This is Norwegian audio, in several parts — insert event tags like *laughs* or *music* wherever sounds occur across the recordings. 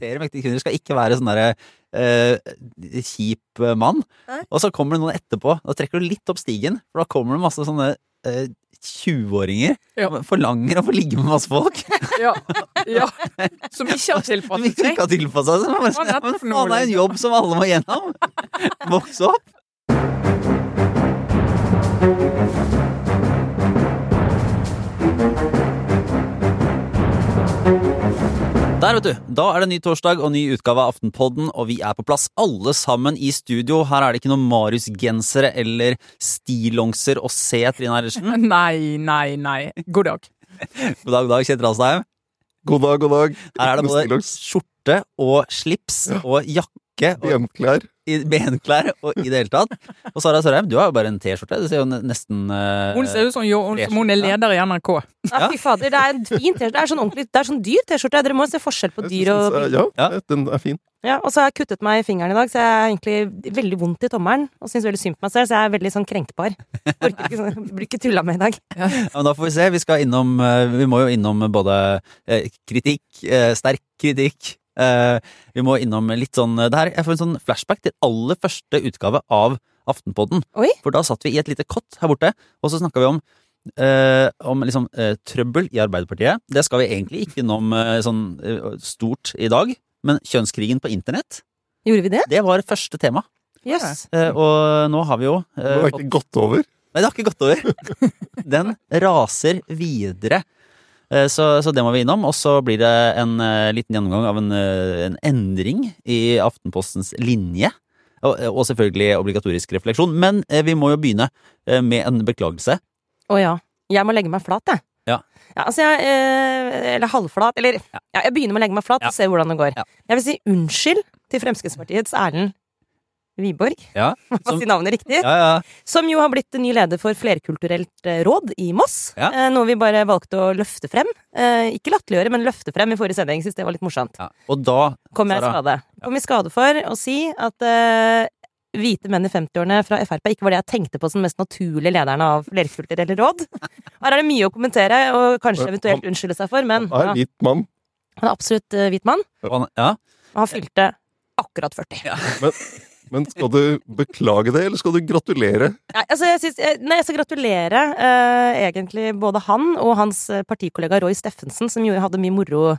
representerer mektige kvinner, skal ikke være sånn derre eh, kjip eh, mann. Nei. Og så kommer det noen etterpå, da trekker du litt opp stigen, for da kommer det masse sånne eh, 20-åringer Ja. forlanger å få ligge med masse folk. *laughs* Ja. ja. Som ikke har Som ikke har tilpasset seg. Hva ja, Men faen, det er en liksom? jobb som alle må gjennom. Vokse opp. Der, vet du. Da er det ny torsdag og ny utgave av Aftenpodden, og vi er på plass alle sammen i studio. Her er det ikke noen Marius-gensere eller stillongser å se, Trine Eilertsen. *laughs* Nei, nei, nei. God dag. *laughs* God dag, god dag, Kjetil Alstheim. God dag, god dag. Her er det både skjorte og slips og jakke og Benklær. i benklær og i det hele tatt. Og Sara Sørheim, du har jo bare en T-skjorte. Det ser jo nesten uh, Hun ser ut som, jo, som hun er leder i NRK. Ja, fy fader, det er en fin T-skjorte. Det er sånn ordentlig, det er sånn dyr T-skjorte. Dere må se forskjell på dyr og eh, Ja, Ja. den er fin. Ja, og så har jeg kuttet meg i fingeren i dag, så jeg er egentlig veldig vondt i tommelen. Og syns veldig synd på meg selv, så jeg er veldig sånn krenkbar. Orker ikke sånn, blir ikke tulla med i dag. Ja, men da får vi se. Vi skal innom eh, Vi må jo innom både eh, kritikk, sterk kritikk. Eh, Vi må innom litt sånn Det her, Jeg får en sånn flashback til aller første utgave av Aftenpodden. Oi. For da satt vi i et lite kott her borte, og så snakka vi om eh, om liksom eh, trøbbel i Arbeiderpartiet. Det skal vi egentlig ikke innom eh, sånn eh, stort i dag. Men kjønnskrigen på internett, Gjorde vi det? det var første tema. Yes. Eh, og nå har vi jo Det har var ikke gått over. Nei, det har ikke gått over. *laughs* Den raser videre. Eh, Så, så det må vi innom. Og så blir det en eh, liten gjennomgang av en, eh, en endring i Aftenpostens linje. Og, og selvfølgelig obligatorisk refleksjon. Men vi må jo begynne med en beklagelse. Å ja. Jeg må legge meg flat, jeg. Ja. altså jeg Eller halvflat. Eller ja. jeg begynner med å legge meg flat Ja. og se hvordan det går. Ja. Jeg vil si unnskyld til Fremskrittspartiets Erlend Wiborg, Ja, *laughs* som, si navnet riktig. ja, ja. Som jo har blitt ny leder for Flerkulturelt eh, råd i Moss. Ja. Eh, noe vi bare valgte å løfte frem. Eh, ikke latterliggjøre, men løfte frem i forrige sending. Syns det var litt morsomt. ja. Og da Kom jeg i skade. Kom i skade for å si at uh, hvite menn i 50-årene fra Frp ikke var det jeg tenkte på som den mest naturlige lederen av Flerkulturelle råd. *laughs* Her er det mye å kommentere og kanskje eventuelt unnskylde seg for, men Han er hvit mann. han er absolutt hvit mann. og han- Ja. Han fylte akkurat 40. Ja. Men skal du beklage det, eller skal du gratulere? Ja, altså jeg, synes, nei, jeg skal gratulere uh, egentlig både han og hans eh, partikollega Roy Steffensen, som jo hadde mye moro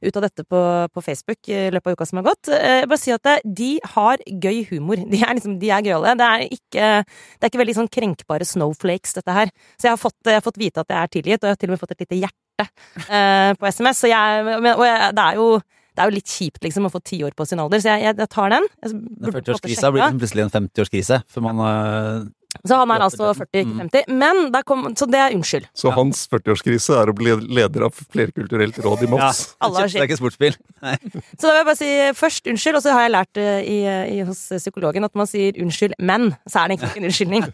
ut av dette på, på Facebook i løpet av uka som har gått. Uh, bare si at det, De har gøy humor. De er liksom, de er gøyale. Det er ikke, det er ikke veldig sånn krenkbare snowflakes, dette her. Så jeg har fått, jeg har fått vite at jeg er tilgitt, og jeg har til og med fått et lite hjerte uh, på SMS. Så jeg, og jeg, det er jo det er jo litt kjipt liksom å få ti år på sin alder, så jeg, jeg, jeg tar den. Jeg Den en 40-årskrisa blir liksom plutselig en 50-årskrise. For man eh, Så han er altså 40, ikke 50. Men der kom, så det er unnskyld. Så hans 40-årskrise er å bli leder av Flerkulturelt råd i Moss. Alle har Det er ikke sportsbil. Nei. *laughs* Så da vil jeg bare si først unnskyld, og så har jeg lært i, i, hos psykologen at man sier unnskyld, men så er det egentlig ikke en unnskyldning.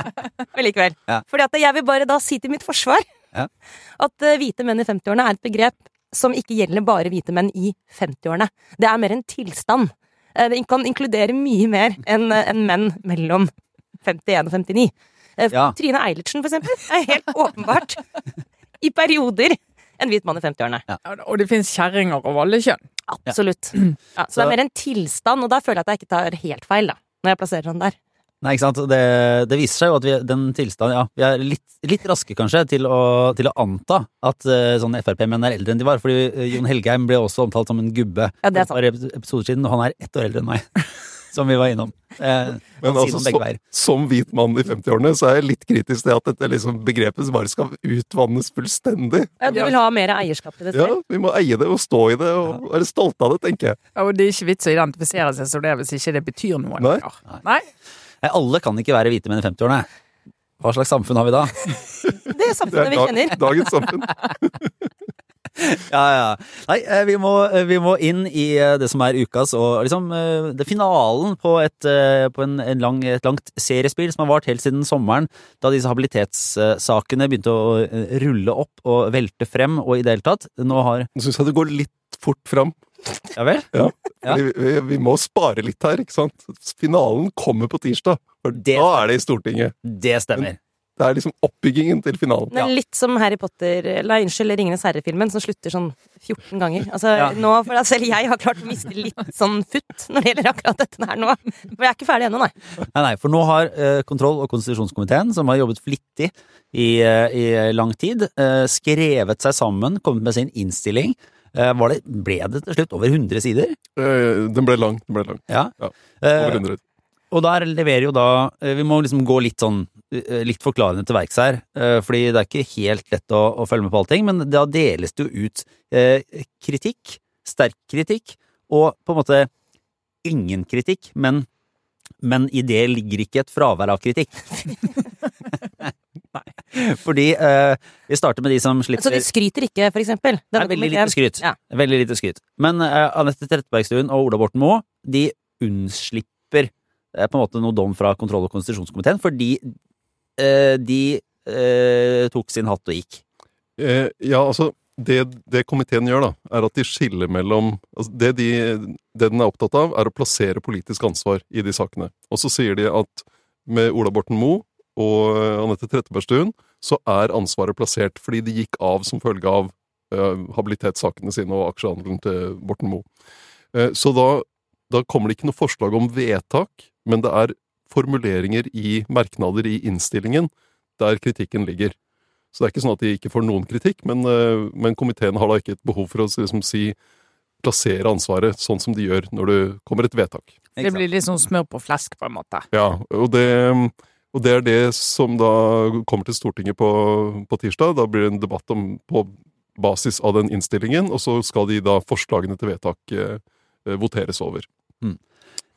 *laughs* Men likevel. Ja. Fordi at jeg vil bare da si til mitt forsvar Ja. at eh, hvite menn i 50-årene er et begrep som ikke gjelder bare hvite menn i 50-årene. Det er mer en tilstand. Eh, Det kan inkludere mye mer enn eh, menn mellom 51 og 59. Eh, Ja. Trine Eilertsen, for eksempel, er helt åpenbart i perioder en hvit mann i 50-årene. Ja, Og det fins kjerringer av alle kjønn. Absolutt. Ja, så, det er mer en tilstand, og da føler jeg at jeg ikke tar helt feil, da. Når jeg plasserer den der. Nei, ikke sant. Det, det viser seg jo at vi, den tilstanden Ja, vi er litt, litt raske kanskje til å, til å anta at uh, sånne Frp-menn er eldre enn de var. Fordi eh, Jon Helgheim ble også omtalt som en gubbe Ja, det er for et par episoder siden, og han er ett år eldre enn meg. *laughs* Som vi var innom. Eh, Men altså, veier. som hvit mann i 50-årene så er jeg litt kritisk til at dette liksom begrepet bare skal utvannes fullstendig. Ja, du vil ha mer eierskap til det Ja. Vi må eie det og stå i det og være stolte av det, tenker jeg. Ja, Og det er ikke vits å identifisere seg som det hvis ikke det betyr noe. Nei. Nei. Nei, alle kan ikke være hvite menn i 50-årene. Hva slags samfunn har vi da? *laughs* Det er Det samfunnet er vi kjenner. dagens samfunn. *laughs* Ja, ja. Nei, eh, vi må, eh, vi må inn i eh, det som er ukas, og liksom det finalen på, et, på en, en lang, et langt seriespill som har vart helt siden sommeren, da disse habilitetssakene begynte å rulle opp og velte frem, og i det hele tatt. Nå har Nå syns jeg det går litt fort fram. Ja vel? Ja, Ja. fordi Vi, vi må spare litt her, ikke sant? Finalen kommer på tirsdag, for Det- da er det i Stortinget. Det stemmer. Det er liksom oppbyggingen til finalen. Det er litt som Harry Potter, eller unnskyld, Ringenes herre-filmen, som slutter sånn 14 ganger. Altså, Ja. nå, for at Selv jeg har klart å miste litt sånn futt når det gjelder akkurat dette her nå. For jeg er ikke ferdig ennå, nei. Nei, nei, for nå har eh, kontroll- og konstitusjonskomiteen, som har jobbet flittig i, eh, i lang tid, eh, skrevet seg sammen, kommet med sin innstilling. Eh, var det, ble det til slutt over 100 sider? Eh, Den ble lang. Den ble lang. Ja. Ja, Eh, Over 100. og der leverer jo da Vi må liksom gå litt sånn litt forklarende til verks her, fordi det er ikke helt lett å, å følge med på allting, men da deles det jo ut eh, kritikk, sterk kritikk, og på en måte ingen kritikk, men, men i det ligger ikke et fravær av kritikk. *laughs* Fordi uh, vi starter med de som slipper Så de skryter ikke, for eksempel. Det er veldig lite skryt. Ja. Veldig lite skryt. Men uh, Anette Trettebergstuen og Ola Borten Moe de unnslipper uh, på en måte noe dom fra kontroll- og konstitusjonskomiteen, fordi eh, de tok sin hatt og gikk. Eh, ja, altså det, det komiteen gjør, da, er at de skiller mellom altså det, de, det den er opptatt av, er å plassere politisk ansvar i de sakene. Og så sier de at med Ola Borten Moe og eh, Anette Trettebergstuen så er ansvaret plassert fordi de gikk av som følge av eh, habilitetssakene sine og aksjehandelen til Borten Moe. Eh, så da, da kommer det ikke noe forslag om vedtak, men det er formuleringer i merknader i innstillingen der kritikken ligger. Så det er ikke sånn at de ikke får noen kritikk, men, men komiteen har da ikke et behov for å liksom, si plassere ansvaret sånn som de gjør når det kommer et vedtak. Det blir litt sånn smør på flesk, på en måte. Ja, og det, og det er det som da kommer til Stortinget på, på tirsdag. Da blir det en debatt om, på basis av den innstillingen, og så skal de da forslagene til vedtak eh, eh, voteres over.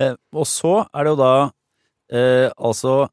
Eh, og så er det jo da eh, altså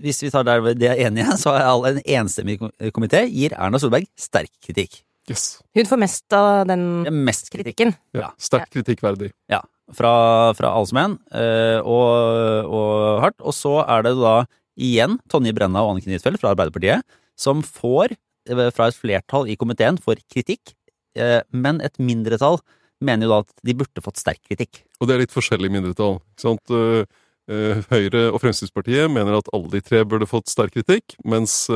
Hvis vi tar der det er enige, *laughs* så er alle en enstemmig komité gir Erna Solberg sterk kritikk. Yes. Hun får mest av den er mest kritikken. Ja, Sterkt kritikkverdig. Ja, fra, fra alle som en, eh, og, og hardt. Og så er det da igjen Tonje Brenna og Anniken Huitfeldt fra Arbeiderpartiet som får, eh, fra et flertall i komiteen, får kritikk, eh, men et mindretall mener jo da at de burde fått sterk kritikk. Og det er litt forskjellig mindretall. Ikke sant? Eh, eh, Høyre og Fremskrittspartiet mener at alle de tre burde fått sterk kritikk, mens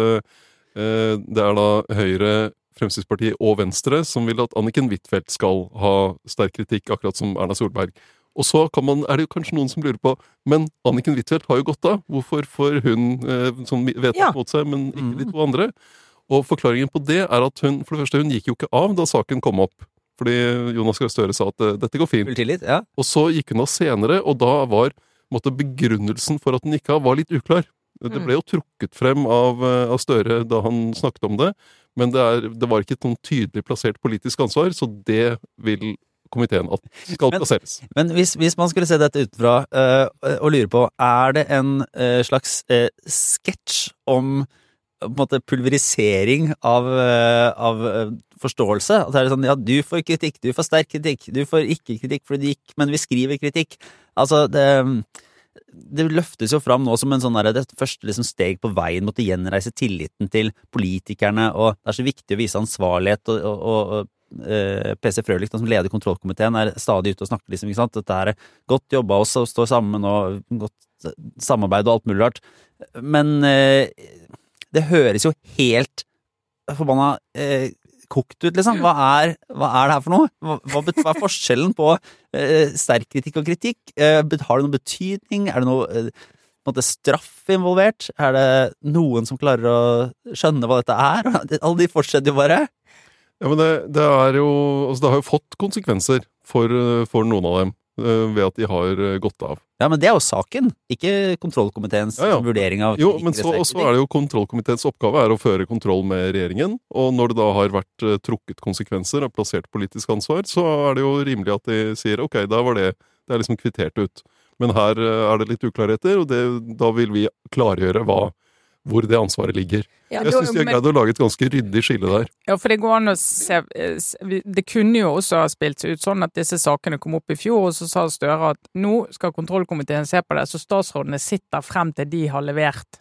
det er da Høyre, Fremskrittspartiet og Venstre som vil at Anniken Huitfeldt skal ha sterk kritikk, akkurat som Erna Solberg. Og så kan man, er det jo kanskje noen som lurer på Men Anniken Huitfeldt har jo gått av. Hvorfor får hun eh, sånn vedtak Ja. mot seg, men ikke de to andre? Og forklaringen på det er at hun for det første, hun gikk jo ikke av da saken kom opp. Fordi Jonas Gahr Støre sa at eh, dette går fint. Tillit? Ja. Og så gikk hun av senere, og da var måtte, begrunnelsen for at hun gikk av, var litt uklar. Det Mm. ble jo trukket frem av, eh, av Støre da han snakket om det, men det, er, det var ikke et sånn tydelig plassert politisk ansvar, så det vil komiteen at skal Men- plasseres. Men hvis, hvis man skulle se dette utenfra øh, og lure på, er det en øh, slags øh, sketsj om på en måte pulverisering av, av forståelse? At det er sånn, ja, du får kritikk, du får sterk kritikk, du får ikke kritikk fordi du gikk, men vi skriver kritikk. Altså, det, det løftes jo fram nå som en sånn der, det første liksom steg på veien mot å gjenreise tilliten til politikerne, og det er så viktig å vise ansvarlighet, og, og, og eh, PC Frølich, som leder kontrollkomiteen, er stadig ute og snakker liksom, ikke sant, dette er godt jobba oss og står sammen og godt samarbeid og alt mulig rart, men eh, det høres jo helt forbanna eh, kokt ut, liksom. Hva er, hva er det her for noe? Hva, hva, er forskjellen på eh, sterk kritikk og kritikk? Eh, har det noen betydning? Er det noe eh, måte straff involvert? Er det noen som klarer å skjønne hva dette er? *laughs* Alle de fortsetter jo bare. Ja, men det, det jo Altså, det har jo fått konsekvenser for, for noen av dem ved at de har eh, gått av. Ja, men det er jo saken, ikke kontrollkomiteens Ja, ja. vurdering av Jo, men så, så er det jo kontrollkomiteens oppgave er å føre kontroll med regjeringen. Og når det da har vært eh, trukket konsekvenser og plassert politisk ansvar, så er det jo rimelig at de sier ok, da var det Det er liksom kvittert ut. Men her eh, er det litt uklarheter, og det, da vil vi klargjøre hva, hvor det ansvaret ligger. Ja, Jeg syns de har greid å lage et ganske ryddig skille der. Ja, for det går an å se eh, Det kunne jo også ha spilt seg ut sånn at disse sakene kom opp i fjor, og så sa Støre at nå skal kontrollkomiteen se på det, så statsrådene sitter frem til de har levert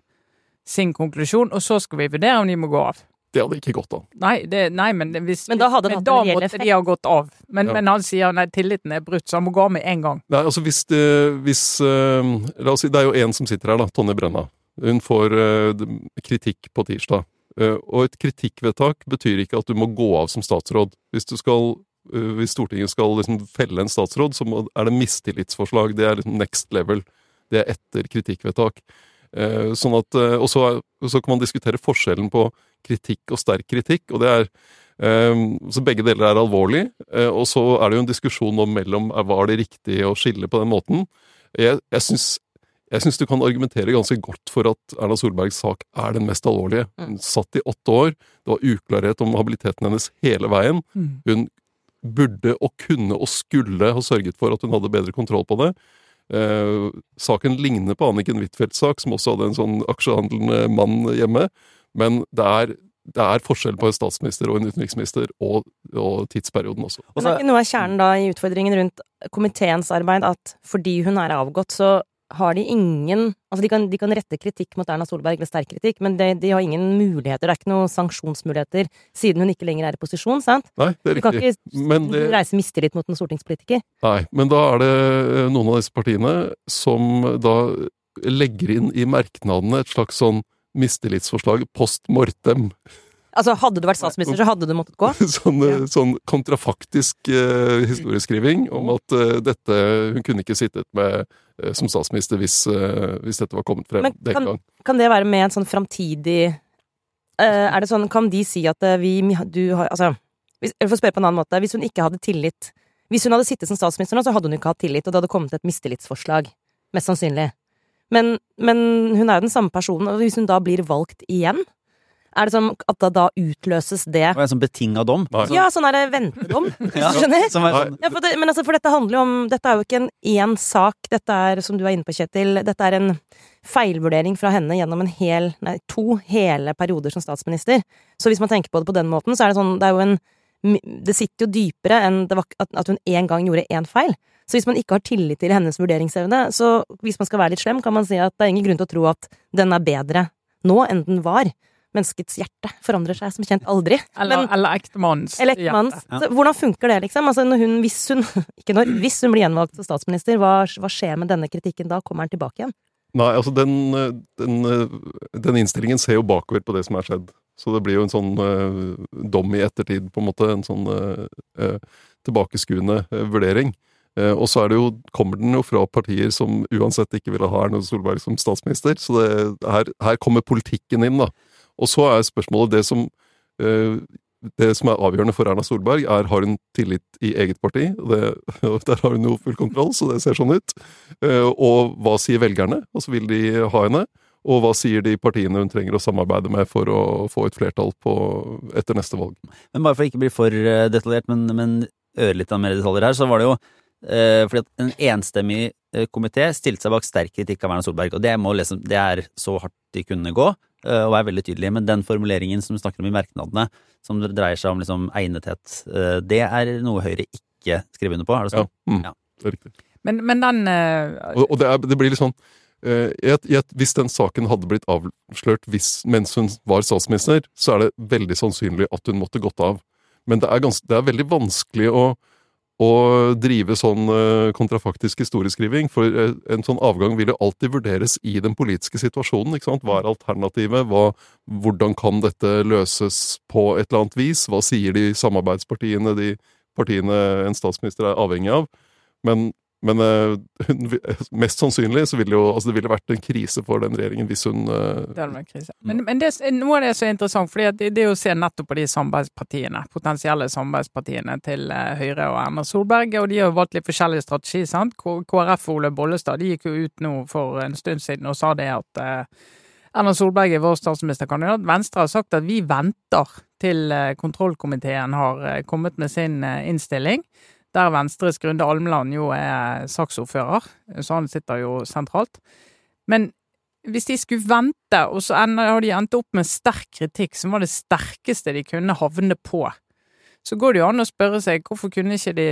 sin konklusjon, og så skal vi vurdere om de må gå av. Det hadde ikke gått an. Nei, det, nei men, hvis, Men da hadde men da måtte effekt. de ha gått av. Men, Ja. men han sier nei, tilliten er brutt, så han må gå av med en gang. Nei, altså hvis det hvis, eh, La oss si det er jo én som sitter her, da. Tonje Brenna. Hun får eh, kritikk på tirsdag. Eh, og et kritikkvedtak betyr ikke at du må gå av som statsråd. Hvis, skal, eh, hvis Stortinget skal liksom felle en statsråd, så er det mistillitsforslag. Det er liksom next level. Det er etter kritikkvedtak. Sånn at, og så, så kan man diskutere forskjellen på kritikk og sterk kritikk, og det er Så begge deler er alvorlig, og så er det jo en diskusjon om mellom var det riktig å skille på den måten. Jeg, jeg syns jeg syns du kan argumentere ganske godt for at Erna Solbergs sak er den mest alvorlige. Hun satt i åtte år, det var uklarhet om habiliteten hennes hele veien. Mm. Hun burde og kunne og skulle ha sørget for at hun hadde bedre kontroll på det. Eh, saken ligner på Anniken Huitfeldts sak, som også hadde en sånn aksjehandlende mann hjemme. Men det er, det er forskjell på en statsminister og en utenriksminister, og, og tidsperioden også. Og så- er ikke noe av kjernen da i utfordringen rundt komiteens arbeid at fordi hun er avgått, så har de ingen Altså, de kan, de kan rette kritikk mot Erna Solberg, eller sterk kritikk, men de, de har ingen muligheter. Det er ikke noen sanksjonsmuligheter siden hun ikke lenger er i posisjon, sant? Nei, det Du er kan riktig. ikke Men det, reise mistillit mot en stortingspolitiker. Nei, men da er det eh, noen av disse partiene som da legger inn i merknadene et slags sånn mistillitsforslag post mortem. Altså, hadde du vært statsminister, så hadde du måttet gå. *laughs* Sånn, ja. sånn kontrafaktisk eh, historieskriving om at eh, dette Hun kunne ikke sittet med eh, som statsminister hvis, eh, hvis dette var kommet frem Men den kan- gang. Kan det være med en sånn framtidig eh, Er det sånn, kan de si at eh, vi Du har Altså, hvis, jeg får spørre på en annen måte. Hvis hun ikke hadde tillit Hvis hun hadde sittet som statsminister nå, så hadde hun ikke hatt tillit, og det hadde kommet et mistillitsforslag. Mest sannsynlig. Men, men hun er jo den samme personen, og hvis hun da blir valgt igjen, er det sånn at da, da utløses det Og en sånn betinga dom. Nei. Ja, sånn er det ventedom. *laughs* Ja, *laughs* Skjønner? Som er sånn, Ja, for, det, men altså, for dette handler jo om Dette er jo ikke en én sak. Dette er, som du er inne på, Kjetil, dette er en feilvurdering fra henne gjennom en hel, nei, to hele perioder som statsminister. Så hvis man tenker på det på den måten, så er det sånn Det er jo en Det sitter jo dypere enn det var, at, at hun én gang gjorde én feil. Så hvis man ikke har tillit til hennes vurderingsevne, så hvis man skal være litt slem, kan man si at det er ingen grunn til å tro at den er bedre nå enn den var. Menneskets hjerte forandrer seg som kjent aldri. Eller, Men- eller ektemannens hjerte. Ja. Hvordan funker det, liksom? Altså når hun, hvis hun, *clears throat* ikke når, hvis hun blir gjenvalgt som statsminister, hva, hva skjer med denne kritikken da? Kommer han tilbake igjen? Nei, altså den, den, den innstillingen ser jo bakover på det som er skjedd. Så det blir jo en sånn uh, dom i ettertid, på en måte. En sånn uh, eh, tilbakeskuende vurdering. Og så er det jo, kommer den jo fra partier som uansett ikke ville ha Erna Solberg som statsminister. Så det, her, her kommer politikken inn, da. Og så er spørsmålet det som eh, det som er avgjørende for Erna Solberg, er har hun tillit i eget parti. Det, *laughs* der har hun jo full kontroll, så det ser sånn ut. Eh, Og hva sier velgerne? Og så vil de ha henne. Og hva sier de partiene hun trenger å samarbeide med for å få et flertall på, etter neste valg? Men bare for å ikke bli for eh, detaljert, men, men ørlite mer detaljer her, så var det jo eh, fordi at en enstemmig komité stilte seg bak sterk kritikk av Erna Solberg, og det, må liksom, det er så hardt de kunne gå, eh, og er veldig tydelig. Men den formuleringen som vi snakker om i merknadene, som dreier seg om liksom egnethet, eh, det er noe Høyre ikke skriver under på, er det Ja, sånn? mm, Ja. det er riktig. Men, men den uh... Og, og det, er, det blir litt sånn uh, et, et, Hvis den saken hadde blitt avslørt hvis, mens hun var statsminister, så er det veldig sannsynlig at hun måtte gått av. Men det er, gans, det er veldig vanskelig å, å drive sånn eh, kontrafaktisk historieskriving, for eh, en sånn avgang vil jo alltid vurderes i den politiske situasjonen. ikke sant? Hva er alternativet? Hva, hvordan kan dette løses på et eller annet vis? Hva sier de samarbeidspartiene, de partiene en statsminister er avhengig av? Men, men eh, hun, mest sannsynlig så ville jo, altså det ville vært en krise for den regjeringen hvis hun eh, Det hadde vært krise. Men, men det, noe av det er så interessant, for det, det er å se nettopp på de samarbeidspartiene, potensielle samarbeidspartiene til eh, Høyre og Erna Solberg, og de har jo valgt litt forskjellig strategi. sant? KrF og Ole Bollestad de gikk jo ut nå for en stund siden og sa det at Erna Solberg er vår statsministerkandidat. Venstre har sagt at vi venter til kontrollkomiteen har kommet med sin innstilling. Der Venstres Grunde Almeland jo er saksordfører, så han sitter jo sentralt. Men hvis de skulle vente, og så har de endt opp med sterk kritikk, som var det sterkeste de kunne havne på, så går det jo an å spørre seg hvorfor kunne ikke de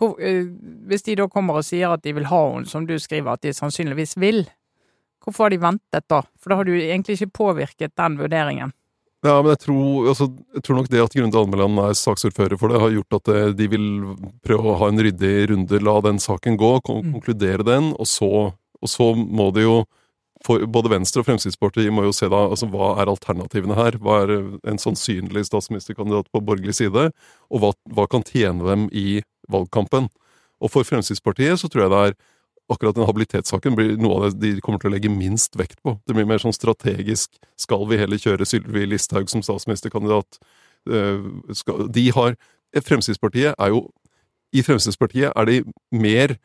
hvor, eh, Hvis de da kommer og sier at de vil ha henne, som du skriver at de sannsynligvis vil, hvorfor har de ventet da? For da har du egentlig ikke påvirket den vurderingen. Ja, men jeg tror, altså, jeg tror nok det at Grunde Almeland er saksordfører for det, har gjort at eh, de vil prøve å ha en ryddig runde, la den saken gå, Mm. konkludere den, og så, og så må det jo for både Venstre og Fremskrittspartiet må jo se da, altså hva er alternativene her? Hva er eh, en sannsynlig statsministerkandidat på borgerlig side? Og hva, hva kan tjene dem i valgkampen? Og for Fremskrittspartiet så tror jeg det er akkurat den habilitetssaken blir noe av det de kommer til å legge minst vekt på. Det blir mer sånn strategisk. Skal vi heller kjøre Sylvi Listhaug som statsministerkandidat? Eh, de har Fremskrittspartiet er jo I Fremskrittspartiet er de mer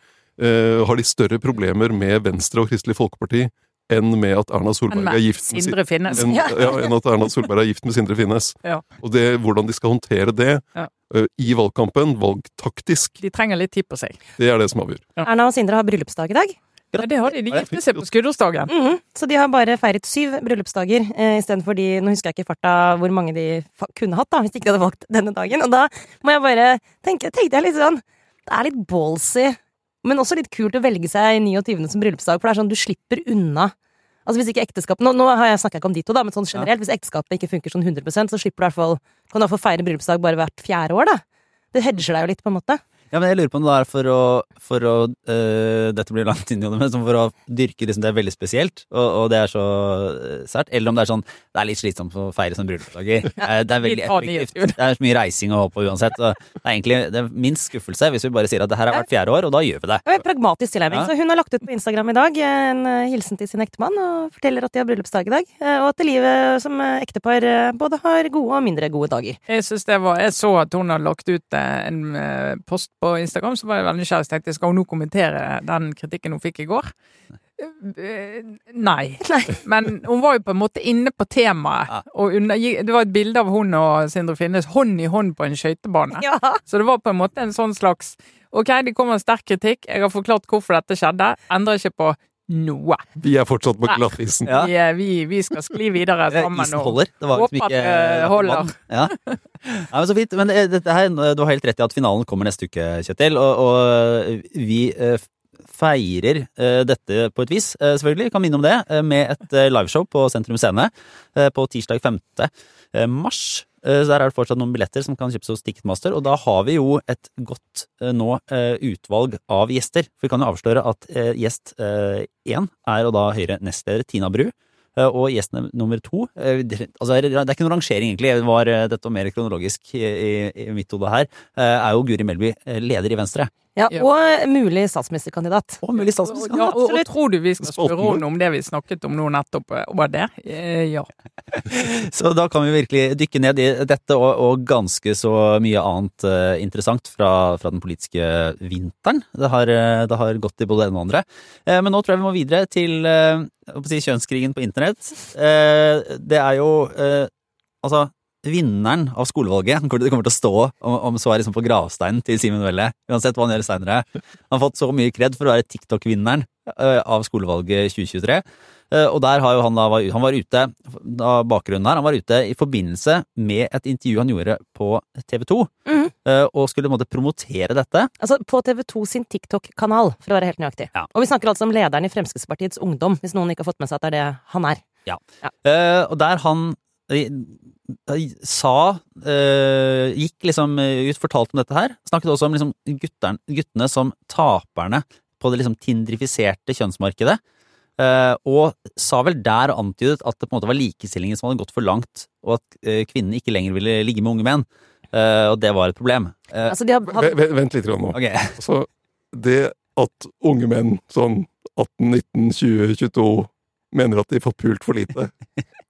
eh, Har de større problemer med Venstre og Kristelig Folkeparti enn med at Erna Solberg er gift med Sindre Finnes. enn, ja, enn at Erna Solberg er gift med Sindre Finnes. Ja. Og det, hvordan de skal håndtere det Ja. uh, i valgkampen, valgtaktisk, De trenger litt tid på seg. det er det som avgjør. Erna og Sindre har bryllupsdag i dag. Ja, det har de. De gifter seg på skuddårsdagen. Mhm. Så de har bare feiret syv bryllupsdager eh, istedenfor de Nå husker jeg ikke i farta hvor mange de fa kunne hatt, da, hvis de ikke hadde valgt denne dagen. Og da må jeg bare tenke, tenkte jeg litt sånn Det er litt ballsy, men også litt kult å velge seg 29. som bryllupsdag, for det er sånn du slipper unna. Altså hvis ikke ekteskap, Nå, nå har jeg snakka ikke om de to, da, men sånn generelt, hvis ekteskapet ikke funker sånn 100% så slipper du i hvert fall kan du i hvert fall feire bryllupsdag bare hvert fjerde år, da. Det hedger deg jo litt, på en måte. Ja, men jeg lurer på om det er for å, for å øh, Dette blir langt inn i det, men for å dyrke liksom det er veldig spesielt, og, og det er så øh, sært. Eller om det er sånn Det er litt slitsomt å feire som bryllupsdager. *laughs* Eh, Det er veldig effektivt. Det er så mye reising å holde på uansett. Og det er egentlig det er minst skuffelse hvis vi bare sier at det her er hvert fjerde år, og da gjør vi det. Og en pragmatisk tilnærming. Ja. Så hun har lagt ut på Instagram i dag en eh, hilsen til sin ektemann og forteller at de har bryllupsdag i dag. eh, Og at livet som eh, ektepar eh, både har gode og mindre gode dager. Jeg syns det var, jeg så at hun har lagt ut eh, en eh, post på Instagram, så var jeg veldig nysgjerrig. og tenkte skal hun nå kommentere den kritikken hun fikk i går? Nei. *laughs* Nei. Men hun var jo på en måte inne på temaet. Og under, det var et bilde av hun og Sindre Finnes hånd i hånd på en skøytebane. Ja. Så det var på en måte en sånn slags Ok, det kommer en sterk kritikk, jeg har forklart hvorfor dette skjedde. Endrer ikke på noe. Vi er fortsatt på glattisen. Ja. Vi, eh, vi, vi skal skli videre *laughs* Eh, sammen. Isen holder. Det var liksom håper at det holder. vann. Ja. Nei, men så fint. Men eh, dette her, du har helt rett i at finalen kommer neste uke, Kjetil. Og, og vi eh, feirer eh, dette på et vis, eh, selvfølgelig. Vi kan minne om det, eh, med et eh, liveshow på Sentrum Scene eh, på tirsdag 5. eh, mars. Eh, Så der er det fortsatt noen billetter som kan kjøpes hos Ticketmaster, og da har vi jo et godt eh, nå eh, utvalg av gjester. For vi kan jo avsløre at gjest én er jo da Høyre nestleder Tina Bru. Og gjest nummer to altså, det er ikke noen rangering, egentlig. Det var, dette var mer kronologisk i, i, mitt hode her. Er jo Guri Melby leder i Venstre. Ja, Ja. og mulig statsministerkandidat. Og mulig Ja, statsministerkandidat. og, og tror du vi skal spørre henne om det vi snakket om nå nettopp? eh, Var det? Eh, Ja. *laughs* Så da kan vi virkelig dykke ned i dette og, og ganske så mye annet uh, interessant fra, fra den politiske vinteren. Det har, det har gått i både det ene og andre. Uh, men nå tror jeg vi må videre til å si, kjønnskrigen på internett. Eh, det er jo altså Vinneren av skolevalget hvor det kommer til å stå om, om så er liksom på gravsteinen til Simen Velle, uansett hva han gjør seinere. Han har fått så mye kred for å være TikTok-vinneren eh, av skolevalget 2023. Eh, Og der har jo han da han var ute da bakgrunnen her, han var ute i forbindelse med et intervju han gjorde på TV 2, Mm. og skulle på en måte promotere dette. Altså på TV2 sin TikTok-kanal, for å være helt nøyaktig. Ja. Og vi snakker altså om lederen i Fremskrittspartiets Ungdom, hvis noen ikke har fått med seg at det er det han er. Eh, Og der han eh, sa eh, Gikk liksom ut, fortalte om dette her. Snakket også om liksom gutterne, guttene som taperne på det liksom tindrifiserte kjønnsmarkedet. Eh, og sa vel der og antydet at det på en måte var likestillingen som hadde gått for langt, og at eh, kvinnene ikke lenger ville ligge med unge menn. Eh, og det var et problem. Eh, Altså, de har, Ve- hatt- Vent litt nå. Okay. *laughs* Altså, det at unge menn sånn 18, 19, 20, 22 mener at de får pult for lite,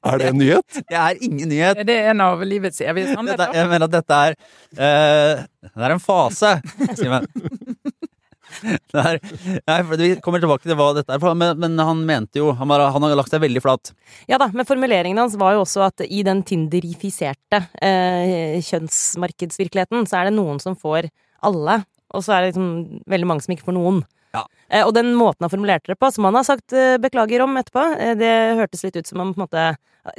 er det en nyhet? *laughs* Det er ingen nyhet. Er det en av livets evige sannheter? jeg mener at dette er uh, Det er en fase, Simen. *laughs* Er, nei, for vi kommer tilbake til hva dette er, men, men han mente jo han, var, han har lagt seg veldig flat. Ja da, men formuleringen hans var jo også at i den tinderifiserte eh, kjønnsmarkedsvirkeligheten, så er det noen som får alle, og så er det liksom veldig mange som ikke får noen. Eh, og den måten han formulerte det på, som han har sagt eh, beklager om etterpå, eh, det hørtes litt ut som om på en måte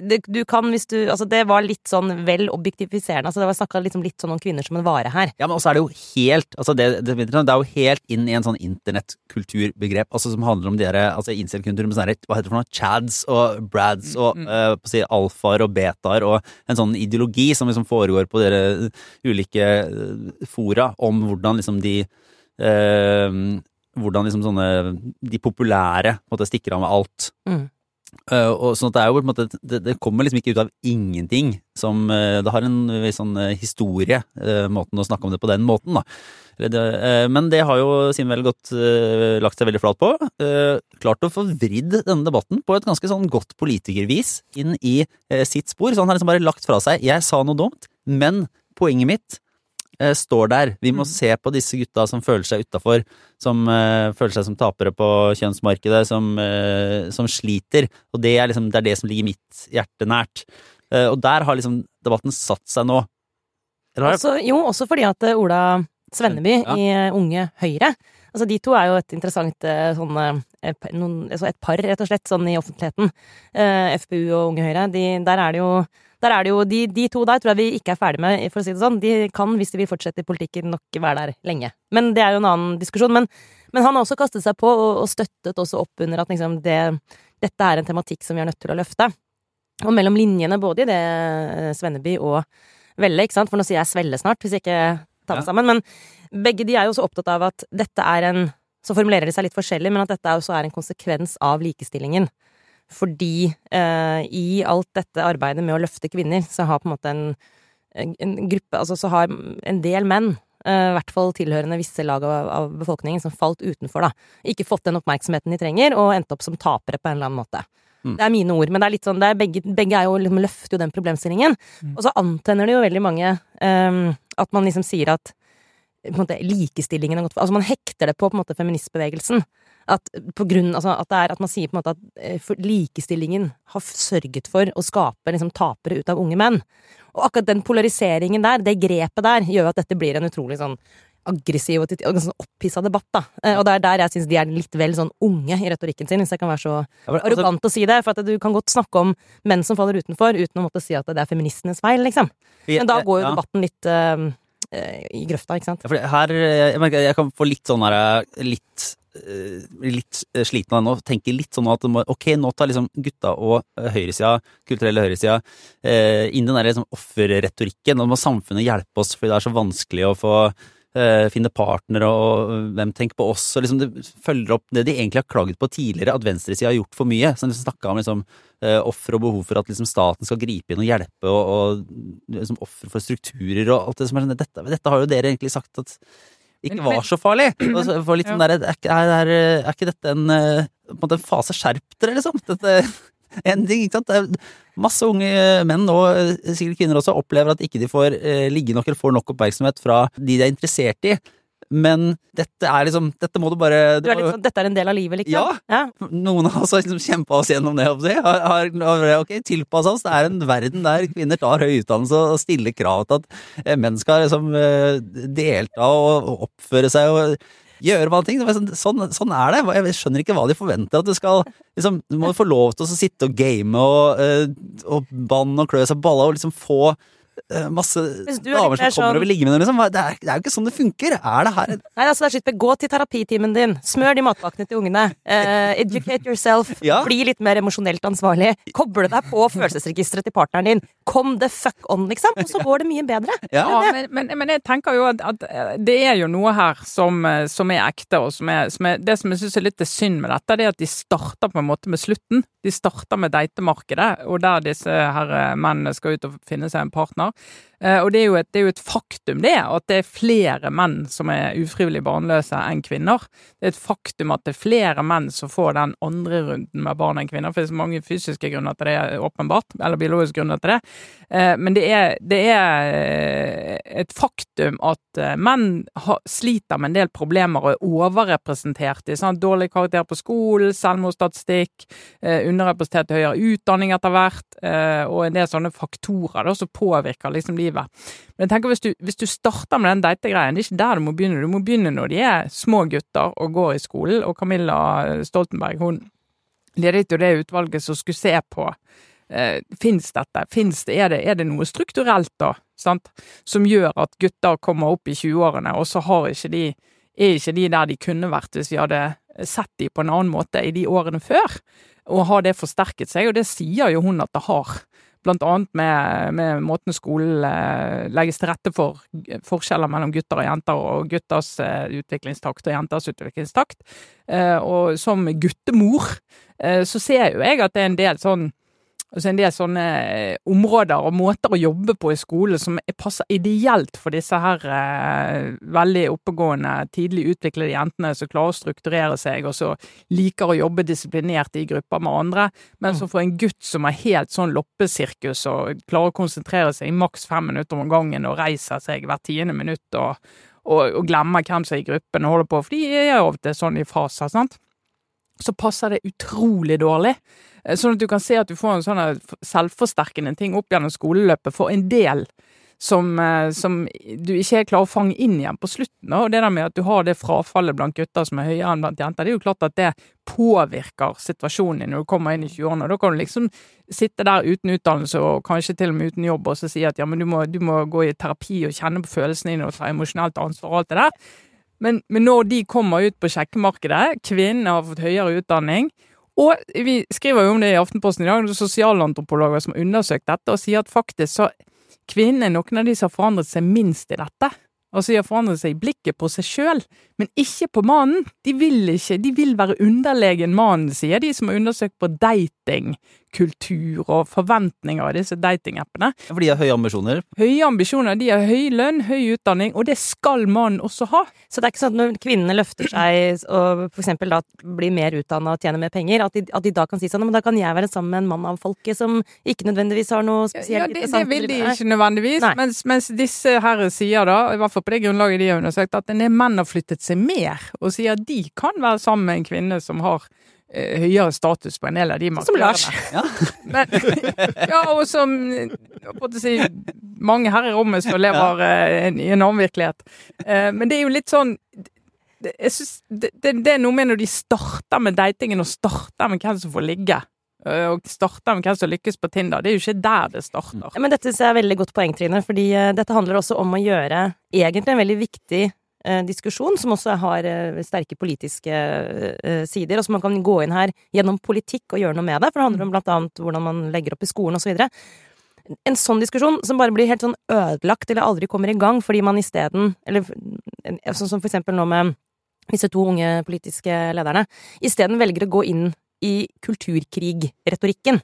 det, du kan hvis du Altså, det var litt sånn vel objektifiserende. Altså, det var snakka liksom litt sånn om kvinner som en vare her. Ja, men også er det jo helt altså det, det, det er jo helt inn i en sånn internettkulturbegrep altså som handler om de der, altså incel-kulturen med sånne hva heter det for noe, chads og brads og Mm, uh, på å si alfaer og betaer og en sånn ideologi som liksom foregår på dere ulike fora om hvordan liksom de eh, hvordan liksom sånne de populære måte stikker av med alt. Mm. Uh, og sånn at det er jo på en måte det, det kommer liksom ikke ut av ingenting som uh, Det har en viss sånn uh, historie, måten å snakke om det på den måten, da. Men det har jo Simen vel godt lagt seg veldig flat på. Klart å få vridd denne debatten på et ganske sånn godt politikervis inn i sitt spor. Så han har liksom bare lagt fra seg 'jeg sa noe dumt', men poenget mitt står der. Vi må Mm. se på disse gutta som føler seg utafor, som eh, føler seg som tapere på kjønnsmarkedet, som, eh, som sliter. Og det er liksom det, er det som ligger mitt hjerte nært. Eh, og der har liksom debatten satt seg nå. Også, jo, også fordi at eh, Ola Svenneby Ja. i eh, Unge Høyre Altså De to er jo et interessant eh, sånn eh, altså Et par, rett og slett, sånn i offentligheten. Eh, FPU og Unge Høyre. De, der er det jo der er det jo, de, de to der tror jeg vi ikke er ferdig med, for å si det sånn. De kan, hvis de vil fortsette i politikken, nok være der lenge. Men det er jo en annen diskusjon. Men, men han har også kastet seg på, og, og støttet også opp under at liksom det, dette er en tematikk som vi er nødt til å løfte. Og mellom linjene, både i det eh, Svenneby og Velle, ikke sant, for nå sier jeg Svelle snart, hvis jeg ikke tar meg Ja. sammen, men begge de er jo også opptatt av at dette er en Så formulerer de seg litt forskjellig, men at dette også er en konsekvens av likestillingen. Fordi eh, i alt dette arbeidet med å løfte kvinner, så har på en måte en, en gruppe Altså så har en del menn, eh, i hvert fall tilhørende visse lag av, av befolkningen, som falt utenfor, da. Ikke fått den oppmerksomheten de trenger, og endt opp som tapere på en eller annen måte. Mm. Det er mine ord, men det er litt sånn, det er begge, begge er jo, liksom, løfter jo den problemstillingen. Mm. Og så antenner det jo veldig mange eh, at man liksom sier at på en måte, likestillingen har gått for Altså man hekter det på på en måte feministbevegelsen. At, på grunn, altså, at, det er, at man sier på en måte at eh, likestillingen har sørget for å skape liksom, tapere ut av unge menn. Og akkurat den polariseringen der, det grepet der, gjør at dette blir en utrolig sånn aggressiv og, og sånn opphissa debatt, da. Eh, Og det er der jeg syns de er litt vel sånn unge i retorikken sin, hvis jeg kan være så altså, arrogant å si det. For at du kan godt snakke om menn som faller utenfor, uten å måtte si at det er feministenes feil, liksom. Men da går jo debatten litt eh, i grøfta, ikke sant? Ja, her, eh, jeg merker jeg kan få litt sånn her Litt, eh, litt eh, sliten av det nå. Tenke litt sånn at ok, nå tar liksom gutta og eh, høyresida, kulturelle høyresida, eh, inn den der liksom offerretorikken. Nå må samfunnet hjelpe oss fordi det er så vanskelig å få eh, finne partnere og eh, hvem tenker på oss. og liksom Det følger opp det de egentlig har klaget på tidligere, at venstresida har gjort for mye. Så liksom snakka om liksom, eh, offer og behov for at liksom, staten skal gripe inn og hjelpe, og, og liksom, ofre for strukturer og alt det som er sånn. Dette, dette har jo dere egentlig sagt at ikke var så farlig. *clears throat* Og så får litt sånn der, er, er, er, ikke dette en, eh, en fase skjerp dere, liksom? Dette, *laughs* en ting, ikke sant? Det er masse unge menn, og sikkert kvinner også, opplever at ikke de får eh, ligge nok eller får nok oppmerksomhet fra de de er interessert i. Men dette er liksom Dette må du bare Du er litt sånn, Dette er en del av livet, liksom? Ja. Noen av oss har liksom kjempa oss gjennom det. Har, har, har ok, tilpassa oss. Det er en verden der kvinner tar høy utdannelse og stiller krav til at eh, menn skal liksom eh, delta og oppføre seg og gjøre mange ting. Sånn, sånn, sånn er det. Jeg skjønner ikke hva de forventer. At du skal liksom, Du må få lov til å sitte og game og, eh, og banne og klø seg på balla og liksom få masse du er damer som kommer sånn- og vil ligge med dem, Liksom. Det, er, det er jo ikke sånn det funker. Er det her Nei, altså det er skitt med Gå til terapitimen din. Smør de matpakkene til ungene. Uh, educate yourself. *laughs* Ja. Bli litt mer emosjonelt ansvarlig. Koble deg på følelsesregisteret til partneren din. Kom the fuck on, liksom. Og så *laughs* går det mye bedre. Ja. Ja, men, men, men jeg tenker jo at, at eh, det er jo noe her som, eh, som er ekte, og som er, som er Det som jeg syns er litt synd med dette, det er at de starter på en måte med slutten. De starter med datemarkedet, og der disse her eh, mennene skal ut og finne seg en partner. Eh, Og det er, et, det er jo et faktum, det, at det er flere menn som er ufrivillig barnløse enn kvinner. Det er et faktum at det er flere menn som får den andre runden med barn enn kvinner. For det er så mange fysiske grunner til det, åpenbart, eller biologiske grunner til det. Eh, Men det er, det er eh, et faktum at eh, menn sliter med en del problemer og er overrepresentert i sånn, dårlig karakter på skolen, selvmordsstatistikk, eh, underrepresentert i høyere utdanning etter hvert, eh, og en del sånne faktorer da, som påvirker liksom livet. Men jeg tenker hvis du, hvis du starter med den dategreien, det er ikke der du må begynne. Du må begynne når de er små gutter og går i skolen, og Camilla Stoltenberg hun ledet jo det utvalget som skulle se på eh, Fins dette? Finnes det, er, det, er det noe strukturelt, da, sant? som gjør at gutter kommer opp i 20-årene, og så har ikke de, er ikke de der de kunne vært hvis vi hadde sett de på en annen måte i de årene før? Og har det forsterket seg? Og det sier jo hun at det har. Blant annet med, med måten skolen eh, legges til rette for forskjeller mellom gutter og jenter, og gutters eh, utviklingstakt og jenters utviklingstakt. Eh, og som guttemor så ser jo jeg at det er en del sånn altså en del sånne eh, områder og måter å jobbe på i skole som er- passer ideelt for disse her eh, veldig oppegående, tidlig utviklede jentene som klarer å strukturere seg, og som liker å jobbe disiplinert i grupper med andre. Men så for en gutt som er helt sånn loppesirkus og klarer å konsentrere seg i maks fem minutter om gangen og reiser seg hvert tiende minutt og, og, og glemmer hvem som er i gruppen og holder på, for de er jo av og til sånn i faser, sant? Så passer det utrolig dårlig. Eh, Sånn at du kan se at du får en sånn selvforsterkende ting opp gjennom skoleløpet for en del som, eh, som du ikke er klar å fange inn igjen på slutten. Og det der med at du har det frafallet blant gutter som er høyere enn blant jenter, det er jo klart at det påvirker situasjonen din når du kommer inn i 20-årene. Da kan du liksom sitte der uten utdannelse og kanskje til og med uten jobb og så si at ja, men du må, du må gå i terapi og kjenne på følelsene dine og ta emosjonelt ansvar og alt det der. Men, men når de kommer ut på sjekkemarkedet, kvinnene har fått høyere utdanning, og vi skriver jo om det i Aftenposten i dag, det er sosialantropologer som har undersøkt dette, og sier at faktisk så kvinnene er noen av de som har forandret seg minst i dette. Altså de har forandret seg i blikket på seg sjøl, men ikke på mannen. De vil ikke, de vil være underlegen mannen, sier de som har undersøkt på datingkultur og forventninger av disse datingappene. For de har høye ambisjoner. Høye ambisjoner, de har høy lønn, høy utdanning, og det skal mannen også ha. Så det er ikke sånn at når kvinnene løfter seg og for eksempel da blir mer utdanna og tjener mer penger, at de, at de da kan si sånn Men da kan jeg være sammen med en mann av folket som ikke nødvendigvis har noe spesielt Ja, det, det vil de ikke nødvendigvis, mens, mens disse her sier da, i hvert fall på det grunnlaget de har undersøkt, at en del menn har flyttet seg mer, og sier at de kan være sammen med en kvinne som har høyere status på en del av de Som Lars. Ja. *laughs* Men, ja, og som si, mange her i rommet som lever ja. en, i en annen virkelighet. Eh, men det er jo litt sånn jeg synes, det, det, er noe med når de starter med datingen og starter med hvem som får ligge, eh, og starter med hvem som lykkes på Tinder. Det er jo ikke der det starter. Men dette synes jeg er veldig godt poeng, Trine, fordi eh, dette handler også om å gjøre egentlig en veldig viktig eh, diskusjon, som også har eh, sterke politiske eh, sider, og som man kan gå inn her gjennom politikk og gjøre noe med det, for det handler om blant annet hvordan man legger opp i skolen så videre. En sånn diskusjon som bare blir helt sånn ødelagt eller aldri kommer i gang fordi man isteden Eller eh, sånn som for eksempel nå med disse to unge politiske lederne, isteden velger å gå inn i kulturkrigretorikken.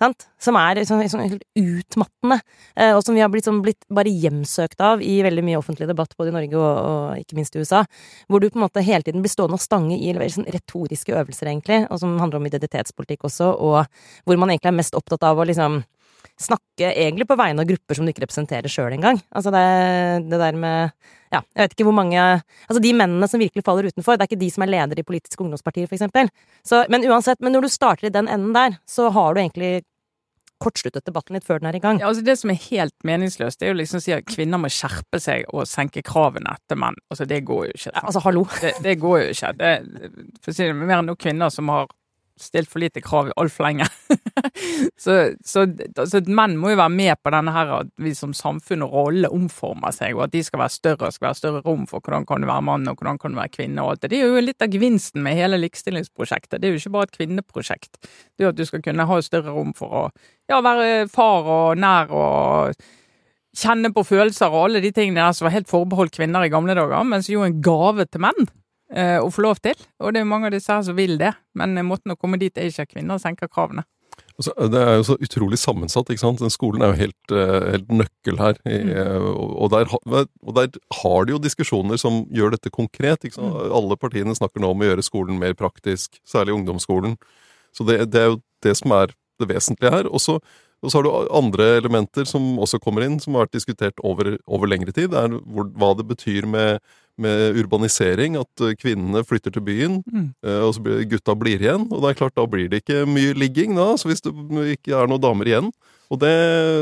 Sant? Som er sånn, sånn utmattende, eh, og som vi har blitt, sånn, blitt bare hjemsøkt av i veldig mye offentlig debatt både i Norge og, og ikke minst i USA. Hvor du på en måte hele tiden blir stående og stange i veldig sånn retoriske øvelser, egentlig, og som handler om identitetspolitikk også, og hvor man egentlig er mest opptatt av å liksom snakke egentlig på vegne av grupper som du ikke representerer sjøl engang. Altså det, det der med Ja, jeg vet ikke hvor mange Altså de mennene som virkelig faller utenfor, det er ikke de som er ledere i politiske ungdomspartier, for eksempel. Men uansett, men når du starter i den enden der, så har du egentlig kortsluttet debatten litt før den er i gang. Ja, altså Det som er helt meningsløst, det er jo liksom å si at kvinner må skjerpe seg og senke kravene til menn. Altså Det går jo ikke. Ja, altså, hallo. Det, det går jo ikke. Det, for å si det mer enn noen kvinner som har stilt for lite krav altfor lenge. *laughs* så, så så, menn må jo være med på denne her at vi som samfunn og rolle omformer seg, og at de skal være større og skal være større rom for hvordan kan du være mann og hvordan kan du være kvinne og alt det. Det er jo litt av gevinsten med hele likestillingsprosjektet. Det er jo ikke bare et kvinneprosjekt. Det er jo at du skal kunne ha større rom for å ja, være far og nær og kjenne på følelser og alle de tingene der som var helt forbeholdt kvinner i gamle dager, mens jo en gave til menn å få lov til. Og det er mange av disse her som vil det, men eh, måten å komme dit er ikke at kvinner senker kravene. Altså, det er jo så utrolig sammensatt, ikke sant. Den skolen er jo helt, eh, helt nøkkel her. I, eh, og, der, og der har de jo diskusjoner som gjør dette konkret. Ikke sant? Alle partiene snakker nå om å gjøre skolen mer praktisk, særlig ungdomsskolen. Så det, det er jo det som er det vesentlige her. Og så har du andre elementer som også kommer inn, som har vært diskutert over, over lengre tid. Det er hvor, hva det betyr med, med urbanisering, at eh, kvinnene flytter til byen, Mm. eh, og så blir, gutta blir igjen. Og det er klart, da blir det ikke mye ligging, da, så hvis det ikke er noen damer igjen. Og det,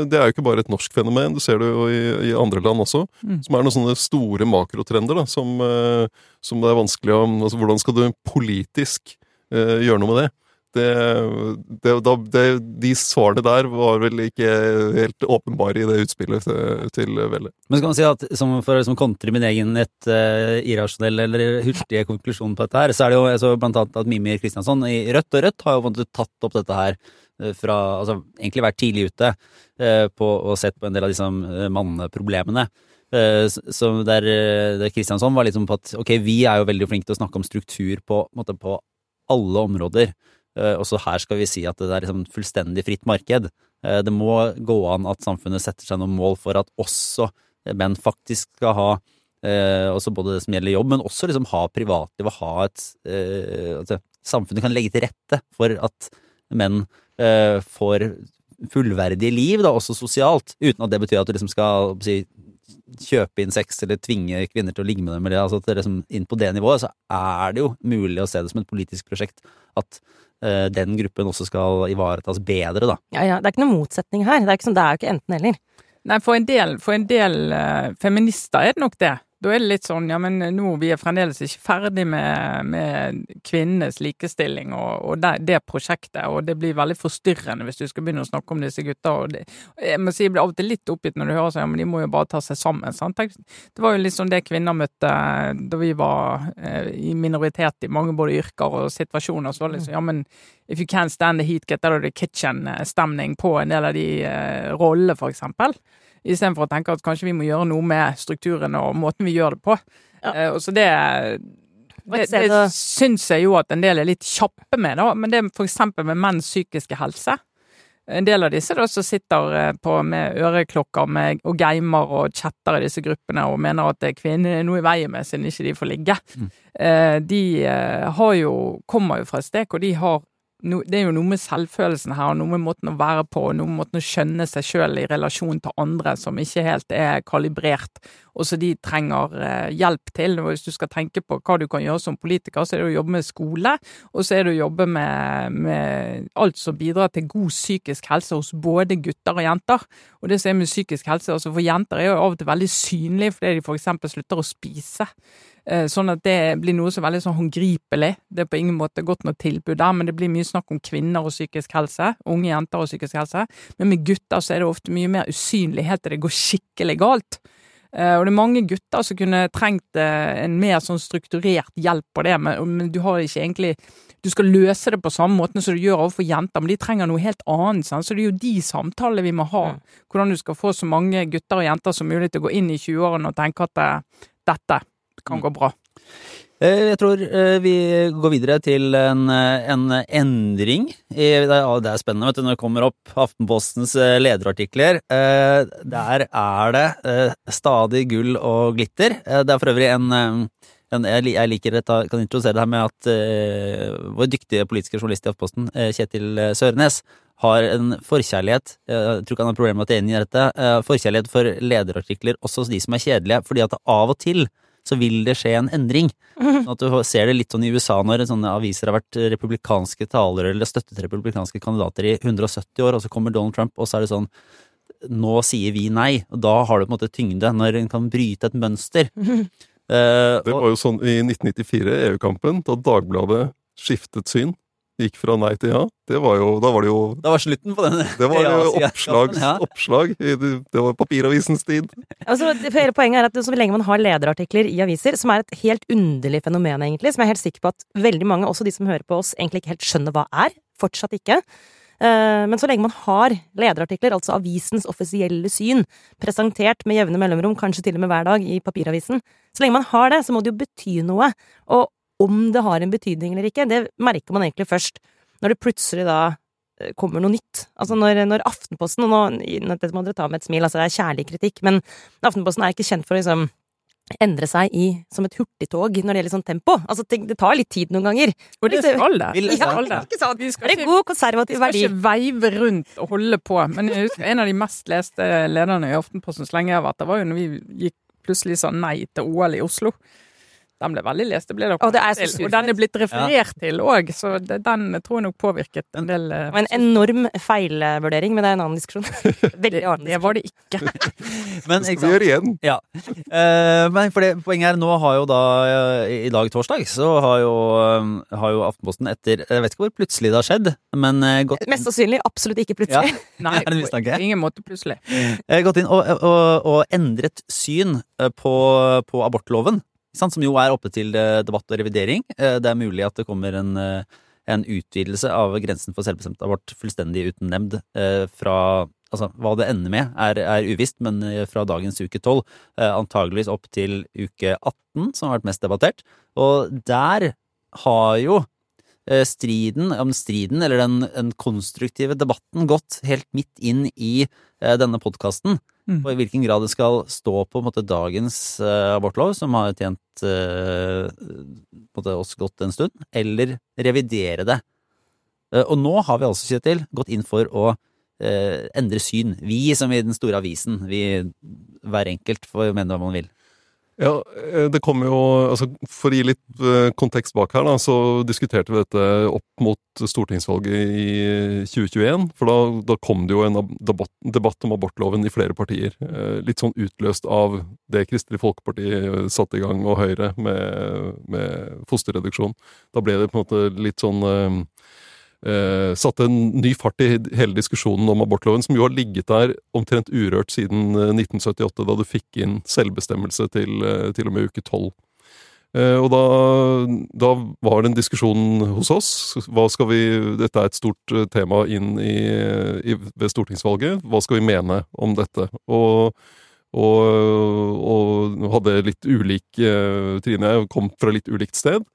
det er jo ikke bare et norsk fenomen, du ser det jo i, i andre land også. Mm. Som er noen sånne store makrotrender, da, som, eh, som det er vanskelig å altså, Hvordan skal du politisk uh, gjøre noe med det? Det, det, det, de svarene der var vel ikke helt åpenbare i det utspillet til, til Velle. Men skal man si at som for å liksom, kontre min egen et uh, irrasjonell eller hurtige konklusjon på dette her, så er det jo altså, blant annet at Mimir Kristiansson i Rødt og Rødt har jo tatt opp dette her uh, fra Altså egentlig vært tidlig ute uh, på og sett på en del av disse manneproblemene. Så der, der Kristiansson var liksom på at ok, vi er jo veldig flinke til å snakke om struktur på, på alle områder. Eh, også her skal vi si at det er liksom fullstendig fritt marked. Eh, det må gå an at samfunnet setter seg noen mål for at også menn faktisk skal ha eh, også både det som gjelder jobb, men også liksom ha privatliv og ha et altså, Samfunnet kan legge til rette for at menn får fullverdige liv, da, også sosialt, uten at det betyr at du liksom skal si, kjøpe inn sex eller tvinge kvinner til å ligge med dem. Eller, altså, liksom, inn på det nivået så er det jo mulig å se det som et politisk prosjekt at uh, den gruppen også skal ivaretas bedre, da. Ja, ja, det er ikke noen motsetning her. Det er, ikke sånn, det er jo ikke enten-eller. Nei, for en del, for en del uh, feminister er det nok det. Da er det litt sånn ja, men nå vi er fremdeles ikke ferdig med, med kvinnenes likestilling og, og det, det, prosjektet, og det blir veldig forstyrrende hvis du skal begynne å snakke om disse gutta. og det, Jeg må si jeg blir av og til litt oppgitt når du hører sånn, ja, men de må jo bare ta seg sammen. sant? Det var jo litt sånn det kvinner møtte da vi var eh, i minoritet i mange både yrker og situasjoner. så var det liksom, ja, men If you can't stand the heat, get out of the kitchen-stemning på en del av de eh, rollene, for eksempel istedenfor å tenke at kanskje vi må gjøre noe med strukturen og måten vi gjør det på. Ja. Uh, så det, det, det syns jeg jo at en del er litt kjappe med, da. Men det er for eksempel med menns psykiske helse. En del av disse da som sitter eh, på med øreklokker med, og gamer og chatter i disse gruppene og mener at det er kvinner noe i veien med siden ikke de får ligge. Mm. Uh, de har jo, kommer jo fra et sted hvor de har no, det er jo noe med selvfølelsen her, og noe med måten å være på, og noe med måten å skjønne seg sjøl i relasjon til andre som ikke helt er kalibrert, og så de trenger eh, hjelp til. Og hvis du skal tenke på hva du kan gjøre som politiker, så er det å jobbe med skole, og så er det å jobbe med, med alt som bidrar til god psykisk helse hos både gutter og jenter. Og det som er med psykisk helse, altså for jenter er jo av og til veldig synlig fordi de for eksempel slutter å spise. Eh, sånn at det blir noe som er veldig sånn håndgripelig. Det er på ingen måte godt noe tilbud der, men det blir mye snakk om kvinner og psykisk helse. Unge jenter og psykisk helse. Men med gutter så er det ofte mye mer usynlig helt til det går skikkelig galt. Eh, og det er mange gutter som kunne trengt eh, en mer sånn strukturert hjelp på det, men du har ikke egentlig Du skal løse det på samme måte som du gjør overfor jenter, men de trenger noe helt annet. Sant? Så det er jo de samtalene vi må ha. Hvordan du skal få så mange gutter og jenter som mulig til å gå inn i 20-årene og tenke at dette kan mm. gå bra. Eh, jeg tror eh, vi går videre til en, eh, en endring. Det er spennende vet du, når det kommer opp Aftenpostens lederartikler. Der er det stadig gull og glitter. Det er for øvrig en, en jeg liker dette, kan introdusere det her med at vår dyktige politiske journalist i Aftenposten, Kjetil Sørenes, har en forkjærlighet jeg tror ikke han har problemer med at jeg er enig i dette, forkjærlighet for lederartikler også de som er kjedelige, fordi at av og til så vil det skje en endring. *laughs* Sånn at du ser det litt sånn i USA når sånne aviser har vært republikanske talere eller støttet republikanske kandidater i 170 år, og så kommer Donald Trump, og så er det sånn Nå sier vi nei, og da har det på en måte tyngde, når en kan bryte et mønster. Uh, *laughs* det var jo sånn i 1994, EU-kampen, da Dagbladet skiftet syn gikk fra nei til ja. Det var jo, da var det jo Det var slutten på den. Det var jo *laughs* oppslag, ja. oppslag. Det var papiravisens tid. Altså, hele poenget er at så lenge man har lederartikler i aviser, som er et helt underlig fenomen, egentlig, som jeg er helt sikker på at veldig mange, også de som hører på oss, egentlig ikke helt skjønner hva er. Fortsatt ikke. Eh, men så lenge man har lederartikler, altså avisens offisielle syn, presentert med jevne mellomrom, kanskje til og med hver dag i papiravisen, så lenge man har det, så må det jo bety noe. Og om det har en betydning eller ikke, det merker man egentlig først når det plutselig da eh, kommer noe nytt. Altså når, når Aftenposten, og nå, dette må dere ta med et smil, altså det er kjærlig kritikk, men Aftenposten er ikke kjent for å liksom endre seg i som et hurtigtog når det gjelder sånn tempo. Altså, det, det, tar litt tid noen ganger. Og det skal det. Ja, ikke sant? Vi skal det er god konservativ verdi. Vi skal ikke veive rundt og holde på. Men jeg husker en av de mest leste lederne i Aftenposten så lenge jeg har vært der, var jo når vi gikk plutselig sa nei til OL i Oslo. Den ble veldig lest. Det ble og, det er så Og den er blitt referert til òg, så det, den tror jeg nok påvirket en del eh, Det var en enorm feilvurdering, men det er en annen diskusjon. *laughs* Veldig annen Det var det ikke. *laughs* Men, Det ikke skal vi gjøre igjen. Ja. Uh, men for det, poenget er, nå har jo da eh, I dag, torsdag, så har jo, eh, har jo Aftenposten etter Jeg vet ikke hvor plutselig det har skjedd, men uh, gått, Mest sannsynlig absolutt ikke ja, plutselig. *laughs* Nei, det mistanke? på ingen måte plutselig. Uh, gått inn og, og, og endret syn eh, på, på abortloven. Som jo er oppe til eh, debatt og revidering. Eh, Det er mulig at det kommer en, eh, en utvidelse av grensen for selvbestemt abort fullstendig uten nemnd fra Altså, hva det ender med, er, er uvisst, men fra dagens uke 12, eh, antageligvis opp til uke 18, som har vært mest debattert. Og der har jo striden, om striden, eller den, den konstruktive debatten, gått helt midt inn i denne podkasten. Mm. På i hvilken grad det skal stå på en måte, dagens uh, abortlov, som har tjent uh, på måte, oss godt en stund, eller revidere det. Uh, og nå har vi altså, Kjetil, gått inn for å endre syn. Vi som i den store avisen. Vi, hver enkelt får mene hva man vil. Ja, eh, det kommer jo altså For å gi litt eh, kontekst bak her, da, så diskuterte vi dette opp mot stortingsvalget i 2021. For da, da kom det jo en debatt, debatt om abortloven i flere partier. Eh, Litt sånn utløst av det Kristelig Folkeparti eh, satte i gang, og Høyre, med, med fosterreduksjon. Da ble det på en måte litt sånn eh, eh, satte en ny fart i hele diskusjonen om abortloven, som jo har ligget der omtrent urørt siden eh, 1978, da du fikk inn selvbestemmelse til, eh, til og med uke 12. Eh, og da, da var det en diskusjon hos oss. Hva skal vi, dette er et stort eh, tema inn i, i, ved stortingsvalget. Hva skal vi mene om dette? Og, og, og hadde litt ulik eh, Trine kom fra litt ulikt sted.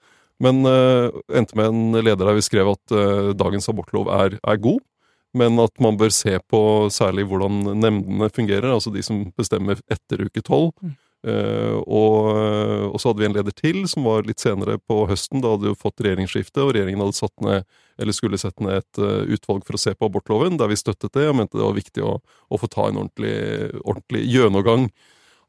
Men uh, endte med en leder der vi skrev at uh, dagens abortlov er, er god, men at man bør se på særlig hvordan nemndene fungerer, altså de som bestemmer etter uke tolv. Mm. Eh, og, og så hadde vi en leder til som var litt senere på høsten. Da hadde vi fått regjeringsskifte, og regjeringen hadde satt ned, eller skulle sette ned et uh, utvalg for å se på abortloven, der vi støttet det og mente det var viktig å, å få ta en ordentlig, ordentlig gjennomgang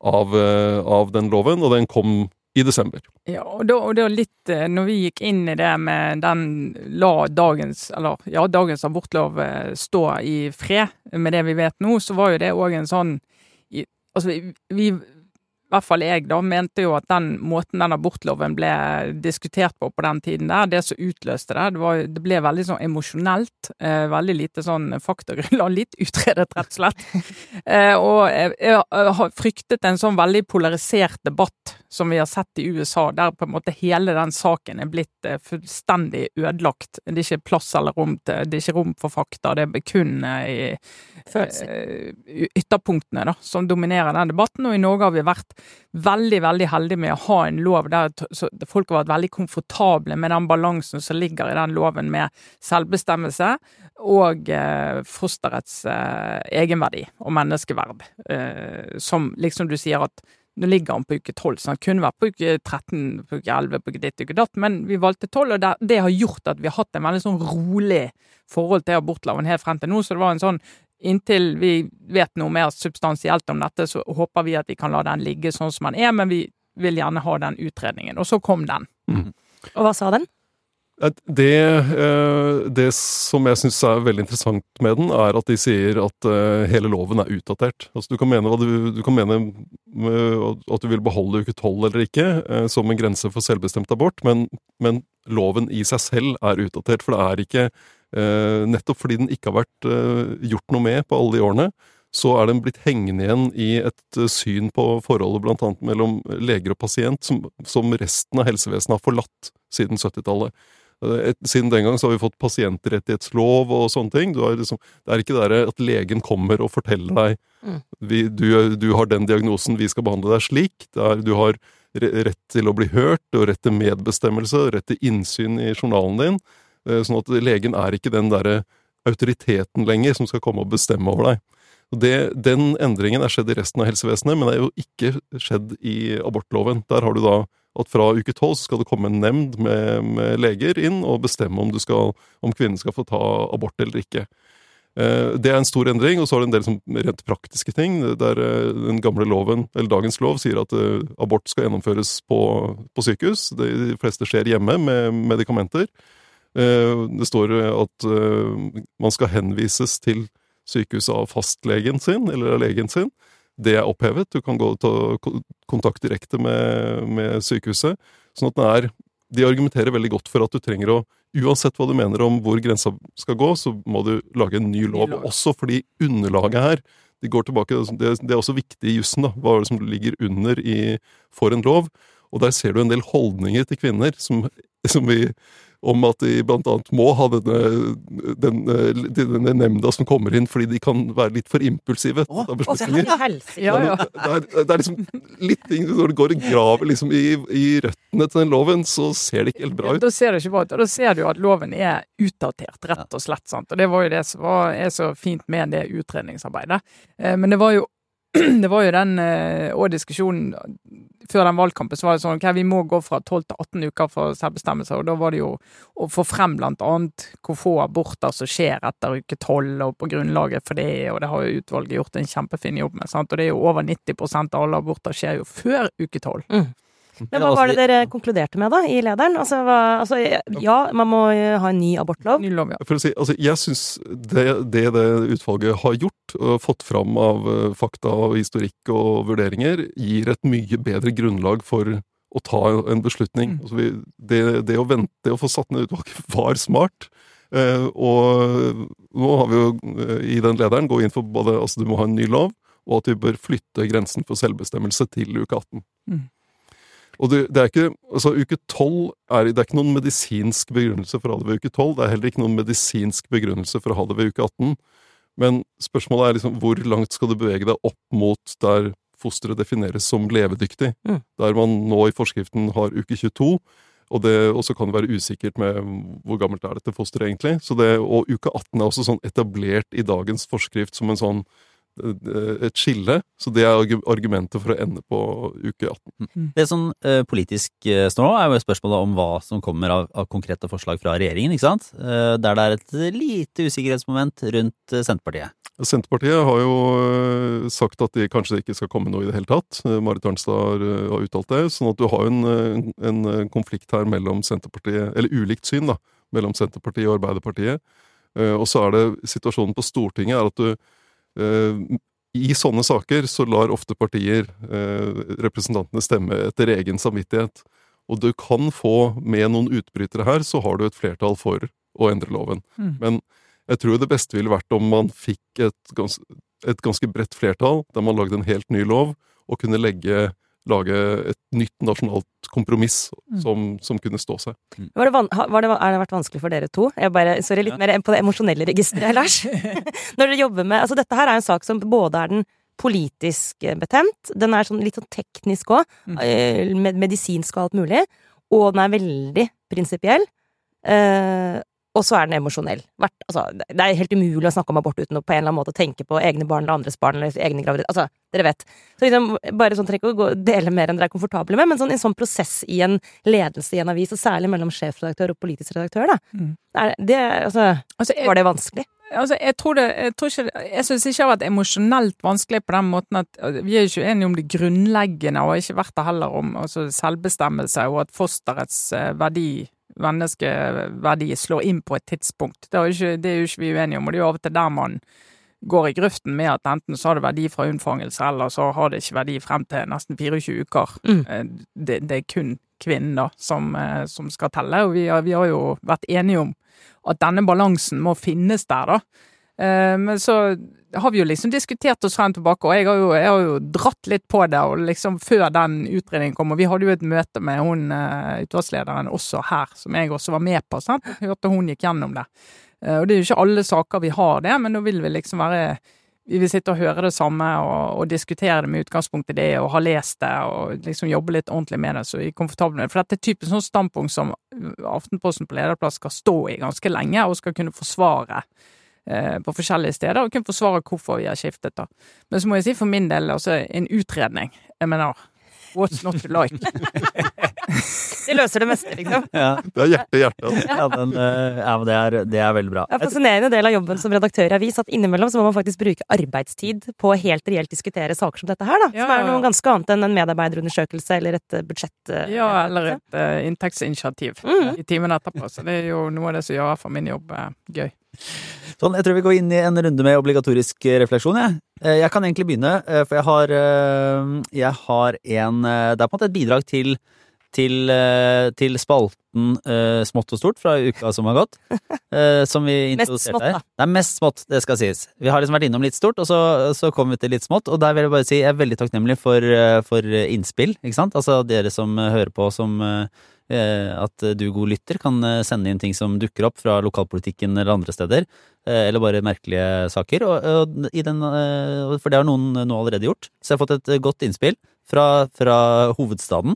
av, uh, av den loven, og den kom i desember. Ja, og da, og da litt eh, Når vi gikk inn i det med den La dagens eller ja, dagens abortlov eh, stå i fred med det vi vet nå, så var jo det òg en sånn Altså, vi, i hvert fall jeg da, mente jo at den måten den abortloven ble diskutert på på den tiden der, det som utløste det, det, var, det ble veldig sånn emosjonelt. Eh, veldig lite sånn faktagrunnlag. *laughs* Litt utredet, rett og slett. *laughs* Eh, og jeg, jeg har fryktet en sånn veldig polarisert debatt som vi har sett i USA, der på en måte hele den saken er blitt eh, fullstendig ødelagt. Det er ikke plass eller rom til Det er ikke rom for fakta, det er kun eh, i eh, ytterpunktene da, som dominerer den debatten. Og i Norge har vi vært veldig veldig heldige med å ha en lov der folk har vært veldig komfortable med den balansen som ligger i den loven med selvbestemmelse og fosterets egenverdi og menneskeverd. Som liksom du sier at nå ligger han på uke 12, så han kunne vært på uke 13, på uke 11, på uke ditt, uke datt, men vi valgte 12, og det, det har gjort at vi har hatt en veldig sånn rolig forhold til abortloven helt frem til nå, så det var en sånn Inntil vi vet noe mer substansielt om dette, så håper vi at vi kan la den ligge sånn som den er, men vi vil gjerne ha den utredningen. Og så kom den. Og hva sa den? Det, eh, det som jeg syns er veldig interessant med den, er at de sier at eh, hele loven er utdatert. Altså Du kan mene du, du kan mene at du vil beholde uke tolv eller ikke eh, som en grense for selvbestemt abort, men, men loven i seg selv er utdatert. For det er ikke Nettopp fordi den ikke har vært gjort noe med på alle de årene, så er den blitt hengende igjen i et syn på forholdet annet mellom leger og pasient, som, som resten av helsevesenet har forlatt siden 70-tallet. Et- Siden den gang så har vi fått pasientrettighetslov og sånne ting. Du har liksom, det er ikke det der at legen kommer og forteller deg Mm. vi, du, du har den diagnosen, vi skal behandle deg slik. Er, du har rett til å bli hørt, og rett til medbestemmelse, rett til innsyn i journalen din. Eh, Sånn at legen er ikke den derre autoriteten lenger som skal komme og bestemme over deg. Det, den endringen er skjedd i resten av helsevesenet, men det er jo ikke skjedd i abortloven. Der har du da at fra uke tolv skal det komme en nemnd med, med leger inn og bestemme om, skal, om kvinnen skal få ta abort eller ikke. Eh, Det er en stor endring, og så er det en del rent praktiske ting. Der eh, den gamle loven, eller dagens lov, sier at eh, abort skal gjennomføres på, på sykehus. De, fleste skjer hjemme med medikamenter. Det står at man skal henvises til sykehuset av fastlegen sin, eller av legen sin. Det er opphevet. Du kan gå ta kontakt direkte med, med sykehuset. Sånn at den er De argumenterer veldig godt for at du trenger å Uansett hva du mener om hvor grensa skal gå, så må du lage en ny lov. Også fordi underlaget her de går tilbake, det, det er også viktig i jussen, da. Hva er det som ligger under i, for en lov? Og der ser du en del holdninger til kvinner som, som vi om at de annet må ha denne, denne, denne nemnda som kommer inn fordi de kan være litt for impulsive. Å, ta Å, beslutninger. Ja, ja. Det, er, det er liksom litt ting Når du går og graver liksom i, i røttene til den loven, så ser det ikke helt bra ut. Da ser det ikke bra ut. Og da ser du at loven er utdatert, rett og slett. sant? Og det var jo det som var, er så fint med det utredningsarbeidet. Eh, men det var jo *clears throat* det var jo den òg og diskusjonen før den valgkampen, så var det sånn ok, vi må gå fra 12 til 18 uker for selvbestemmelse. Og da var det jo å få frem blant annet hvor få aborter som skjer etter uke 12, og på grunnlaget for det, og det har jo utvalget gjort en kjempefin jobb med. sant? Og det er jo over 90 av alle aborter skjer jo før uke 12. Men hva var det dere konkluderte med, da, i lederen? Altså, hva, altså ja, man må ha en ny abortlov. Ny lov, ja. For å si, altså, jeg syns det, det det utvalget har gjort, og fått fram av eh, fakta og historikk og vurderinger, gir et mye bedre grunnlag for å ta en beslutning. Mm. Altså, vi, det, det å vente å få satt ned utvalget *laughs* var smart. Eh, og nå har vi jo eh, i den lederen gå inn for både altså du må ha en ny lov, og at vi bør flytte grensen for selvbestemmelse til uke 18. Mm. Og det, det er ikke, altså Uke 12 er, det er ikke noen medisinsk begrunnelse for å ha det ved uke 12. Det er heller ikke noen medisinsk begrunnelse for å ha det ved uke 18. Men spørsmålet er liksom hvor langt skal du bevege deg opp mot der fosteret defineres som levedyktig? Mm. Der man nå i forskriften har uke 22. Og det- og så kan det være usikkert med hvor gammelt er dette fosteret egentlig. Så det, og uke 18 er også sånn etablert i dagens forskrift som en sånn et skille. Så det er argumentet for å ende på uke 18. Det som eh, politisk eh, står nå, er jo spørsmålet om hva som kommer av, av konkrete forslag fra regjeringen, ikke sant? Eh, der det er et lite usikkerhetsmoment rundt Senterpartiet. Senterpartiet har jo sagt at de kanskje ikke skal komme noe i det hele tatt. Marit Arnstad har, uttalt det. Sånn at du har jo en, en konflikt her mellom Senterpartiet Eller ulikt syn, da. Mellom Senterpartiet og Arbeiderpartiet. Eh, Og så er det situasjonen på Stortinget er at du I sånne saker så lar ofte partier øh, representantene stemme etter egen samvittighet. Og du kan få, med noen utbrytere her, så har du et flertall for å endre loven. Mm. Men jeg tror det beste ville vært om man fikk et, gans, et ganske bredt flertall, der man lagde en helt ny lov, og kunne legge, lage et nytt nasjonalt kompromiss Mm. som, som kunne stå seg. Var det van var det, har det vært vanskelig for dere to? Jeg bare, sorry, litt Ja. mer på det emosjonelle registeret, *laughs* Lars. *laughs* Når dere jobber med Altså, dette her er en sak som både er den politisk eh, betent, den er sånn litt sånn teknisk òg, Mm. med medisinsk og alt mulig, og den er veldig prinsipiell. Eh, og så er den emosjonell. Altså, det det er helt umulig å snakke om abort uten å på en eller annen måte tenke på egne barn eller andres barn eller egne graviditet. Altså, dere vet. Så liksom, bare sånn, trenger ikke å dele mer enn dere er komfortable med, men sånn, en sånn prosess i en ledelse i en avis, og særlig mellom sjefredaktør og politisk redaktør, da. Mm. Er det, altså, Altså, jeg, var det vanskelig? Altså, jeg tror det Jeg, tror ikke, jeg synes ikke det har vært emosjonelt vanskelig på den måten at altså, Vi er jo ikke enige om det grunnleggende, og har ikke vært det heller om altså, selvbestemmelse og at fosterets eh, verdi, menneskeverdi, slår inn på et tidspunkt. Det er, jo ikke, det er jo ikke vi uenige om, og det er jo av og til der man går i grøften med at enten så har det verdi fra unnfangelse, eller så har det ikke verdi frem til nesten 24 uker. Mm. Eh, Det, det er kun kvinnen da som, eh, som skal telle, og vi har, vi har jo vært enige om at denne balansen må finnes der, da. Eh, Men så har vi jo liksom diskutert oss frem tilbake, og jeg har jo, jeg har jo dratt litt på det, og liksom før den utredningen kom, og vi hadde jo et møte med hun eh, utvalgslederen også her, som jeg også var med på, sant? hørte hun gikk gjennom det. Eh, Og det er jo ikke alle saker vi har det, men nå vil vi liksom være vi vil sitte og høre det samme og, og diskutere det med utgangspunkt i det, og ha lest det og liksom jobbe litt ordentlig med det, så vi er komfortable med det. For dette er typisk sånn standpunkt som Aftenposten på lederplass skal stå i ganske lenge, og skal kunne forsvare på forskjellige steder, og kunne forsvare hvorfor vi har skiftet. da. Men så må jeg si for min del, altså en utredning. Jeg mener, What's not to like? *laughs* De løser det meste, liksom. Ja, Det er hjerte i hjertet. altså. ja, den, eh, ja men det er, det er veldig bra. Det en fascinerende del av jobben som redaktør i avis at innimellom så må man faktisk bruke arbeidstid på å helt reelt diskutere saker som dette her, da. Ja, Som er noe ganske annet enn en medarbeiderundersøkelse eller et eh, budsjett. eh, Ja, eller et uh, inntektsinitiativ mm. i timen etterpå. Så det er jo noe av det som gjør for min jobb uh, gøy. Sånn, jeg tror vi går inn i en runde med obligatorisk eh, refleksjon, jeg. Eh, Jeg kan egentlig begynne, eh, for jeg har, jeg har en Det er på en måte et bidrag til, til, til spalten Smått og stort fra uka som har gått. *laughs* Som vi introduserte her. Det er mest smått, det skal sies. Vi har liksom vært innom litt stort, og så, så kom vi til litt smått. Og der vil jeg bare si jeg er veldig takknemlig for, for innspill, ikke sant? Altså dere som hører på, som at du, god lytter, kan eh, sende inn ting som dukker opp fra lokalpolitikken eller andre steder. eh, Eller bare merkelige saker. Og, og den, eh, for det har noen nå allerede gjort. Så jeg har fått et eh, godt innspill fra, fra hovedstaden.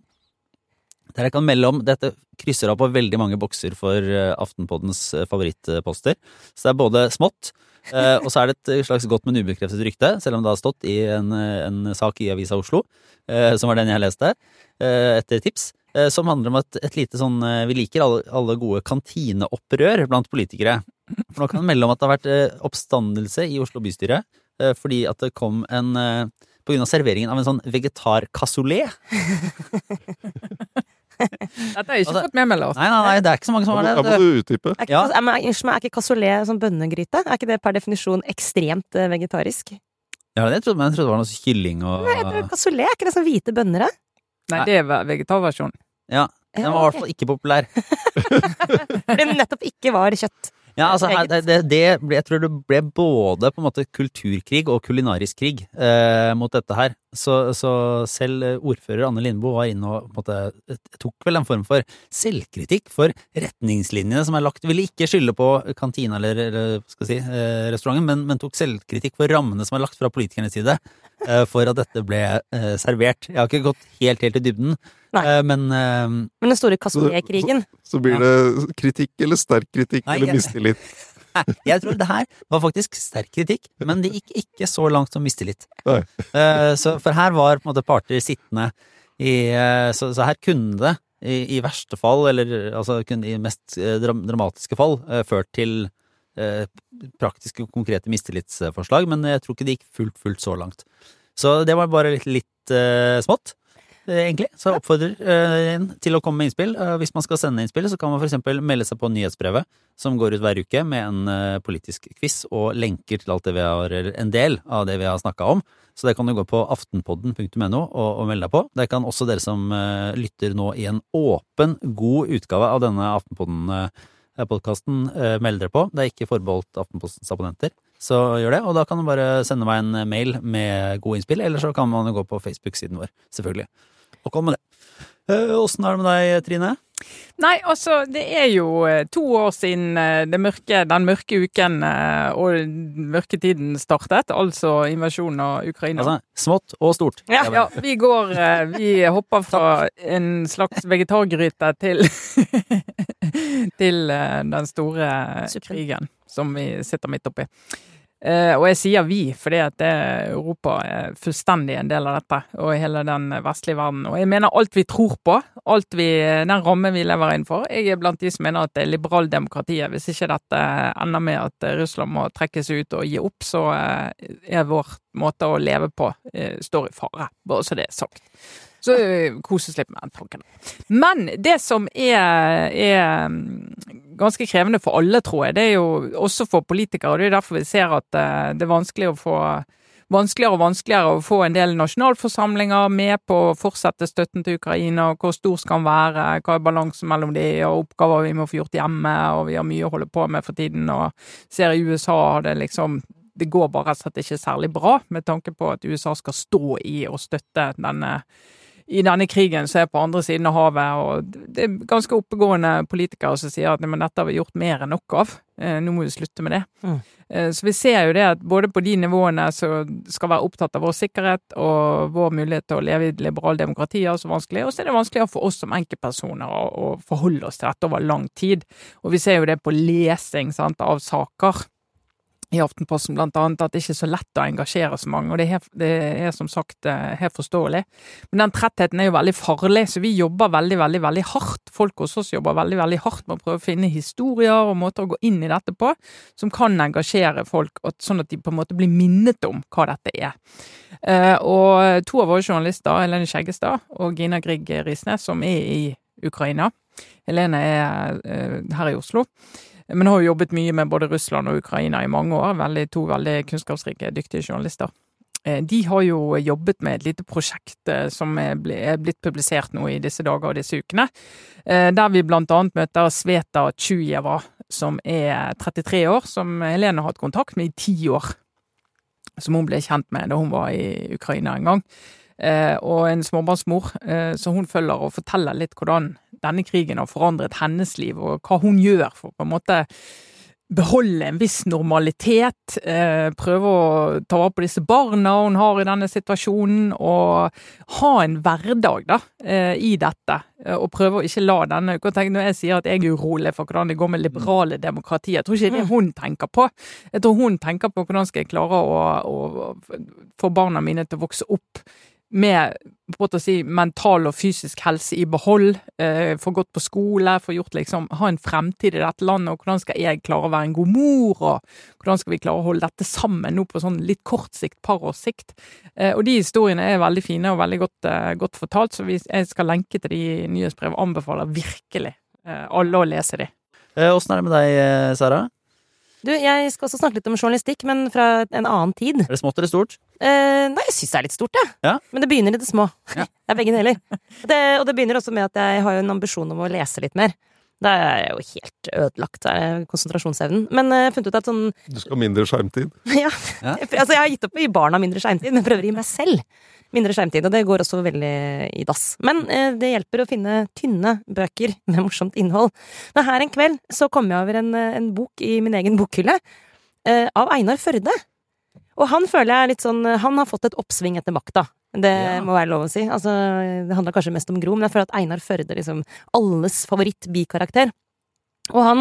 Der jeg kan melde om Dette krysser av på veldig mange bokser for eh, Aftenpoddens eh, favorittposter. Så det er både smått, eh, og så er det et slags godt, men ubekreftet rykte, selv om det har stått i en, eh, en sak i Avisa Oslo, eh, som var den jeg leste, eh, etter tips, eh, som handler om et, et lite sånn eh, Vi liker alle, alle gode kantineopprør blant politikere. For nå kan jeg melde om at det har vært eh, oppstandelse i Oslo bystyre eh, fordi at det kom en eh, på grunn av serveringen av en sånn vegetar-cassoulet. *laughs* Dette har jeg ikke Altså- fått med meg, Lars. Nei, nei, nei, det er ikke så mange som har det. da må du utdype. Er ikke, Ja. er, er ikke cassoulet sånn bønnegryte? Er ikke det per definisjon ekstremt eh, vegetarisk? Ja, det trodde, men jeg trodde det var noe kylling og Nei, jeg Cassoulet, er ikke det sånn hvite bønner? Nei, det er vegetarversjonen. Ja, den var i hvert fall ikke populær. Fordi *laughs* det nettopp ikke var kjøtt. Ja, altså, det, det jeg tror det ble både på en måte kulturkrig og kulinarisk krig eh, mot dette her. Så, så selv eh, ordfører Anne Lindboe var inne og måte, eh, tok vel en form for selvkritikk for retningslinjene som er lagt. Ville ikke skylde på kantina eller, eller skal si, eh, restauranten, men, men tok selvkritikk for rammene som er lagt fra politikernes side eh, for at dette ble eh, servert. Jeg har ikke gått helt, helt i dybden, Nei. eh, men uh, Men den store cassoulet-krigen Så blir det kritikk eller sterk kritikk Nei, eller mistillit. *laughs* Jeg, jeg tror det her var faktisk sterk kritikk, men det gikk ikke så langt som mistillit. Nei. Eh, Så, for her var på en måte parter sittende i uh, Så, så her kunne det i, i verste fall, eller altså kunne i mest dramatiske fall, ført til praktiske og konkrete mistillitsforslag, men jeg tror ikke det gikk fullt, fullt så langt. Så det var bare litt, litt smått. Eh, Egentlig, så jeg oppfordrer en til å komme med innspill. Uh, Hvis man skal sende innspill, så kan man f.eks. melde seg på nyhetsbrevet, som går ut hver uke med en uh, politisk quiz og lenker til alt det vi har, eller en del av det vi har snakka om. Så det kan du gå på aftenpodden.no og, og melde deg på. Det kan også dere som lytter nå i en åpen, god utgave av denne Aftenpodden-podkasten melde dere på. Det er ikke forbeholdt Aftenpostens abonnenter. Så gjør det, og da kan du bare sende meg en mail med gode innspill, eller så kan man jo gå på Facebook-siden vår, selvfølgelig. Og om det. Eh, Åssen er det med deg, Trine? Nei, altså, det er jo eh, to år siden eh, det mørke, den mørke uken og mørketiden startet, altså invasjonen av Ukraina. Altså, smått og stort. Ja. Ja, vi går Vi hopper fra en slags vegetargryte til *laughs* til den store krigen som vi sitter midt oppi. Eh, og jeg sier vi, fordi at Europa er fullstendig en del av dette, og hele den vestlige verden. Og jeg mener alt vi tror på, alt vi, den rammen vi lever innenfor. Jeg er blant de som mener at det er liberaldemokratiet. Hvis ikke dette ender med at Russland må trekke seg ut og gi opp, så eh, er vår måte å leve på eh, står i fare. Bare så det er sagt. Så koses litt med den tanken. Men det som er, er ganske krevende for alle, tror jeg, det er jo også for politikere. og Det er derfor vi ser at eh, det er vanskelig å få vanskeligere og vanskeligere å få en del nasjonalforsamlinger med på å fortsette støtten til Ukraina, hvor stor skal den være, hva er balansen mellom de, og oppgaver vi må få gjort hjemme, og vi har mye å holde på med for tiden, og ser i USA har det liksom det går bare rett og slett ikke særlig bra, med tanke på at USA skal stå i og støtte denne i denne krigen som er på andre siden av havet, og det er ganske oppegående politikere som sier at men dette har vi gjort mer enn nok av, eh, nå må vi slutte med det. Mm. Eh, Så vi ser jo det at både på de nivåene som skal være opptatt av vår sikkerhet og vår mulighet til å leve i et liberalt demokrati, er så vanskelig, og så er det vanskeligere for oss som enkeltpersoner å, å forholde oss til dette over lang tid. Og vi ser jo det på lesing sant, av saker. I Aftenposten blant annet at det ikke er så lett å engasjere så mange, og det er, det er som sagt eh, helt forståelig. Men den trettheten er jo veldig farlig, så vi jobber veldig, veldig veldig hardt. Folk hos oss jobber veldig veldig hardt med å prøve å finne historier og måter å gå inn i dette på som kan engasjere folk, sånn at de på en måte blir minnet om hva dette er. Eh, og to av våre journalister, Helene Skjeggestad og Gina Grieg Risnes, som er i Ukraina Helene er eh, her i Oslo men har jo jobbet mye med både Russland og Ukraina i mange år. Veldig, to veldig kunnskapsrike, dyktige journalister. Eh, de har jo jobbet med et lite prosjekt eh, som er blitt publisert nå i disse dager og disse ukene. Eh, der vi blant annet møter Sveta Tsjujeva, som er 33 år, som Helene har hatt kontakt med i ti år. Som hun ble kjent med da hun var i Ukraina en gang. Og en småbarnsmor, så hun følger og forteller litt hvordan denne krigen har forandret hennes liv, og hva hun gjør for på en måte beholde en viss normalitet, eh, prøve å ta vare på disse barna hun har i denne situasjonen, og ha en hverdag da, eh, i dette. Eh, og prøve å ikke la denne Når jeg sier at jeg er urolig for hvordan det går med liberale demokratier, jeg tror ikke det er det hun tenker på. Jeg tror hun tenker på hvordan skal jeg klare å, å få barna mine til å vokse opp med på å si, mental og fysisk helse i behold, eh, få gått på skole, få gjort liksom, ha en fremtid i dette landet, og hvordan skal jeg klare å være en god mor, og hvordan skal vi klare å holde dette sammen nå på sånn litt kort sikt, par års sikt. Eh, og de historiene er veldig fine og veldig godt, eh, godt fortalt, så vi, jeg skal lenke til de nyhetsbrevene, anbefaler virkelig eh, alle å lese de. Eh, åssen er det med deg, eh, Sara? Du, jeg skal også snakke litt om journalistikk, men fra en annen tid. Er det smått eller stort? Eh, nei, jeg syns det er litt stort, jeg. Ja. Men det begynner i det små. *laughs* Ja. Det er begge deler. Det, og det begynner også med at jeg har jo en ambisjon om å lese litt mer. Da er jeg jo helt ødelagt av konsentrasjonsevnen. Men eh, jeg har funnet ut at sånn Du skal ha mindre skjermtid? *laughs* ja. Ja. Altså, jeg har gitt opp å gi barna mindre skjermtid, men prøver å gi meg selv mindre skjermtid. Og det går også veldig i dass. Men eh, det hjelper å finne tynne bøker med morsomt innhold. Men her en kveld så kom jeg over en, eh, en bok i min egen bokhylle eh, av Einar Førde. Og han føler jeg er litt sånn Han har fått et oppsving etter makta. Det Ja. må være lov å si. Altså, det handler kanskje mest om Gro, men jeg føler at Einar Førde liksom alles favoritt-bikarakter. Og han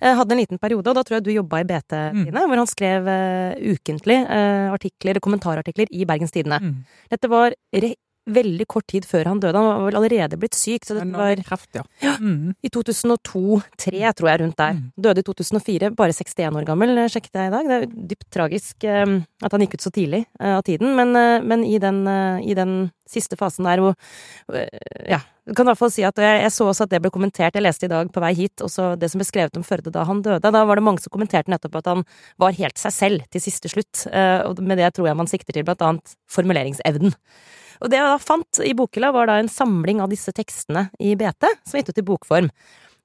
eh, hadde en liten periode, og da tror jeg du jobba i BT, Mm. Hvor han skrev eh, ukentlig eh, artikler, kommentarartikler i Bergens Tidende. Mm. Dette var re veldig kort tid før han døde. Han var vel allerede blitt syk, så dette var kreft, ja. Mm. i 2002-2003, tror jeg, rundt der. Mm. Døde i 2004, bare 61 år gammel, sjekket jeg i dag. Det er jo dypt tragisk eh, at han gikk ut så tidlig eh, av tiden, men, eh, men i, den, i den siste fasen der hvor Ja, jeg kan i hvert fall si at jeg, jeg så også at det ble kommentert, jeg leste i dag på vei hit, også det som ble skrevet om Førde da han døde. Da var det mange som kommenterte nettopp at han var helt seg selv til siste slutt, og med det tror jeg man sikter til blant annet formuleringsevnen. Og det jeg da fant i bokhylla, var da en samling av disse tekstene i BT, som er gitt ut i bokform.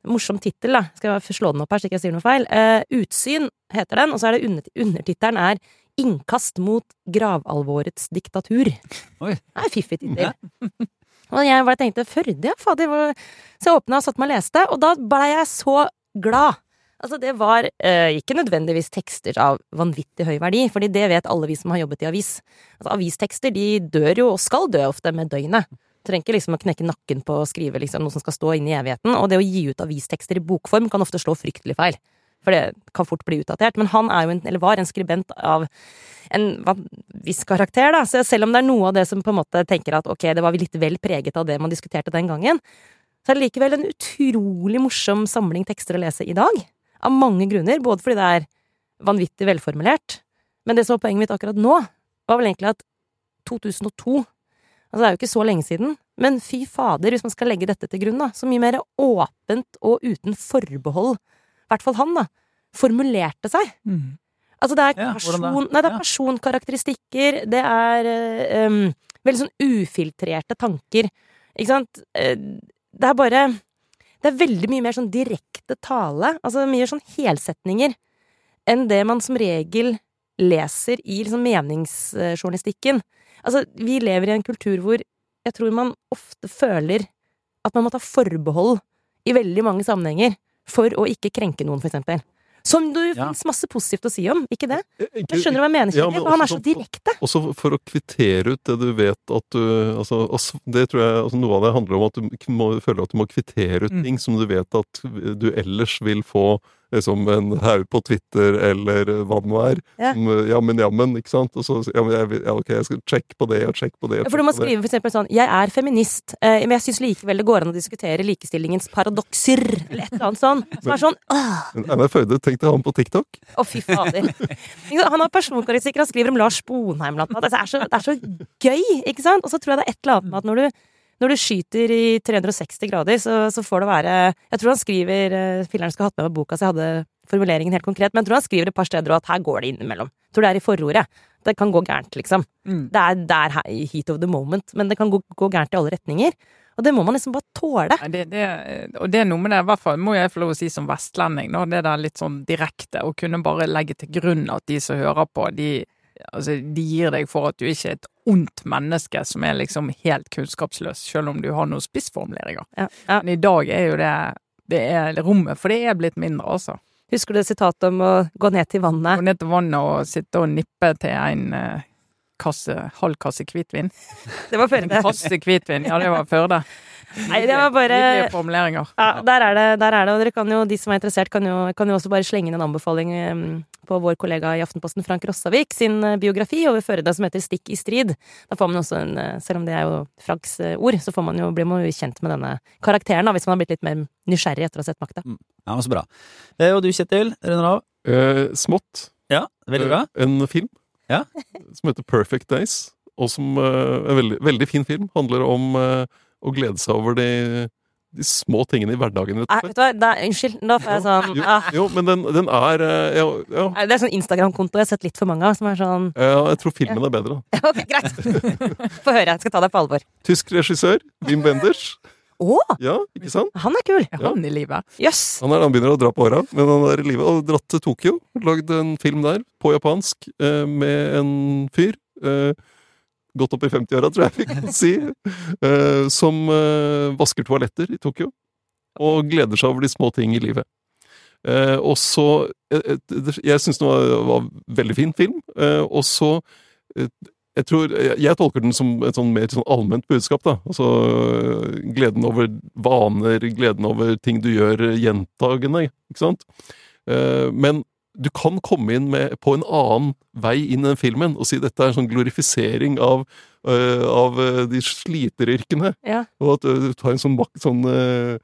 Morsom tittel, da. Skal jeg slå den opp her, så ikke jeg sier noe feil. Eh, Utsyn heter den, og så er det under, undertittelen er Innkast mot gravalvorets diktatur. Oi. Det er fiffig tittel. Ja. *laughs* og jeg bare tenkte Førde, ja, fader. Så jeg åpna og satte meg og leste, og da blei jeg så glad. Altså, det var eh, ikke nødvendigvis tekster av vanvittig høy verdi, fordi det vet alle vi som har jobbet i avis. Altså, avistekster de dør jo, og skal dø ofte, med døgnet. Du trenger ikke liksom å knekke nakken på å skrive liksom noe som skal stå inn i evigheten, og det å gi ut avistekster i bokform kan ofte slå fryktelig feil. For det kan fort bli utdatert. Men han er jo en, eller var en skribent av en viss karakter, da. Så selv om det er noe av det som på en måte tenker at ok, det var litt vel preget av det man diskuterte den gangen, så er det likevel en utrolig morsom samling tekster å lese i dag. Av mange grunner. Både fordi det er vanvittig velformulert, men det som var poenget mitt akkurat nå, var vel egentlig at 2002 Altså, det er jo ikke så lenge siden, men fy fader, hvis man skal legge dette til grunn, da, så mye mer åpent og uten forbehold, i hvert fall han, da, formulerte seg. Mm. Altså, det er, Ja, det? nei, det er Ja. personkarakteristikker, det er em, veldig sånn ufiltrerte tanker, ikke sant? Eh, det er bare Det er veldig mye mer sånn direkte tale, altså mye sånn helsetninger, enn det man som regel leser i liksom meningsjournalistikken. Altså, vi lever i en kultur hvor jeg tror man ofte føler at man må ta forbehold i veldig mange sammenhenger for å ikke krenke noen, for eksempel. Som det Ja. finnes masse positivt å si om, ikke det? Eh, Jeg skjønner hva jeg mener, Ja, Kjell, men og han er så direkte. Også for å kvittere ut det du vet at du altså, altså, Det tror jeg altså, Noe av det handler om at du må, føler at du må kvittere ut Mm. ting som du vet at du ellers vil få liksom en haug på Twitter eller hva det nå er. Ja. Som, eh, jammen, ikke sant? Og så ja, men jeg, ja, ok, jeg skal sjekke på det og sjekke på det. For du må skrive for eksempel sånn 'Jeg er feminist, eh, men jeg syns likevel det går an å diskutere likestillingens paradokser', eller et eller annet sånn. Som er sånn åh, Einar Førde, tenk deg han på TikTok. å, fy fader. Han har personkarakteristikker, han skriver om Lars Sponheim blant annet. Det er, så, det er så gøy, ikke sant? Og så tror jeg det er et eller annet med at når du når du skyter i 360 grader, så, så får det være Jeg tror han skriver eh, Filleren skal ha hatt med meg boka, så jeg hadde formuleringen helt konkret, men jeg tror han skriver et par steder at her går det innimellom. Jeg tror det er i forordet. Det kan gå gærent, liksom. Mm. Det er, det er heat of the moment, men det kan gå, gå gærent i alle retninger. Og det må man liksom bare tåle. Det, det, og det er noe med det, i hvert fall må jeg få lov å si som vestlending, da, det der litt sånn direkte, å kunne bare legge til grunn at de som hører på, de, altså, de gir deg for at du ikke er et ondt menneske som er liksom helt kunnskapsløs, selv om du har noen spissformuleringer. Ja, ja. Men i dag er jo det det er rommet, for det er blitt mindre, altså. Husker du det sitatet om å gå ned til vannet? Gå ned til vannet og sitte og nippe til en eh, kasse, halv kasse hvitvin. Det var før En kasse hvitvin, ja, det var Førde. Nei, det var bare Nydelige formuleringer. Ja, der er det, der er det. Og dere kan jo, de som er interessert, kan jo, kan jo også bare slenge inn en anbefaling på vår kollega i Aftenposten, Frank Rossavik, sin eh, biografi over Førde som heter Stikk i strid. Da får man også en, eh, selv om det er jo Franks eh, ord, så får man jo, blir man jo kjent med denne karakteren, da, hvis man har blitt litt mer nysgjerrig etter å ha sett makta. Ja, men Så bra. Og du, Kjetil, runder av? Eh, smått. Ja, veldig bra. Eh, En film Ja. som heter Perfect Days, og som eh, en veldig, veldig fin film. Handler om eh, å glede seg over de, de små tingene i hverdagen. Nei, vet du hva, da, unnskyld, da får jeg sånn Jo, ah, jo men den, den er eh, ja, ja, Det er sånn Instagram-konto jeg har sett litt for mange av, som er sånn ja, jeg tror filmen er bedre. da. *laughs* Ok, greit. *laughs* Få høre. Jeg skal ta deg på alvor. Tysk regissør, Wim Wenders. Å, Ja, ikke sant? han er kul! Ja. han i livet? Yes. Han, er, han begynner å dra på åra, men han er i live og dratt til Tokyo. Lagd en film der, på japansk, eh, med en fyr. Godt opp i 50-åra, tror jeg vi kan si. Eh, som eh, vasker toaletter i Tokyo. Og gleder seg over de små ting i livet. Eh, og så Jeg syns den var, var veldig fin film. Og så jeg tror, jeg, tolker den som et sånn mer sånn allment budskap. da, altså Gleden over vaner, gleden over ting du gjør gjentagende. ikke sant? Men du kan komme inn med, på en annen vei inn i den filmen og si dette er en sånn glorifisering av, uh, av øh, de sliteryrkene. Ja. Og at øh, du tar en sånn, sånn øh,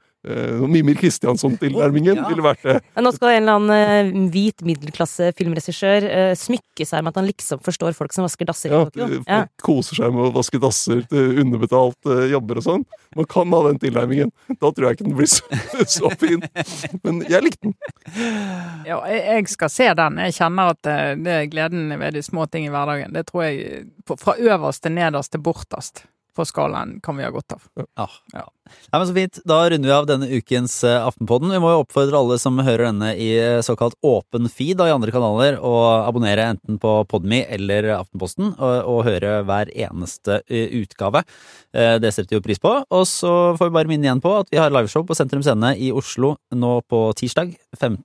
Mimir Kristiansson-tilnærmingen Ja. ville vært det. Men nå skal en eller annen eh, hvit middelklasse filmregissør uh, smykke seg med at han liksom forstår folk som vasker dasser Ja, folk Ja. koser seg med å vaske dasser til underbetalt eh, jobber og sånn. Man kan ha den tilnærmingen. Da tror jeg ikke den blir så, *laughs* så fin. Men jeg likte den. Ja, jeg, skal se den. Jeg kjenner at det, det er gleden ved de små ting i hverdagen. Det tror jeg fra øverst til nederst til bortest på skalaen kan vi ha godt av. Ja. ja. Nei, men Så fint. Da runder vi av denne ukens eh, Aftenpodden. Vi må jo oppfordre alle som hører denne i eh, såkalt åpen feed da, i andre kanaler, å abonnere enten på Podme eller Aftenposten og, og høre hver eneste eh, utgave. Eh, Det setter vi jo pris på. Og så får vi bare minne igjen på at vi har liveshow på Sentrum Scene i Oslo nå på tirsdag 5.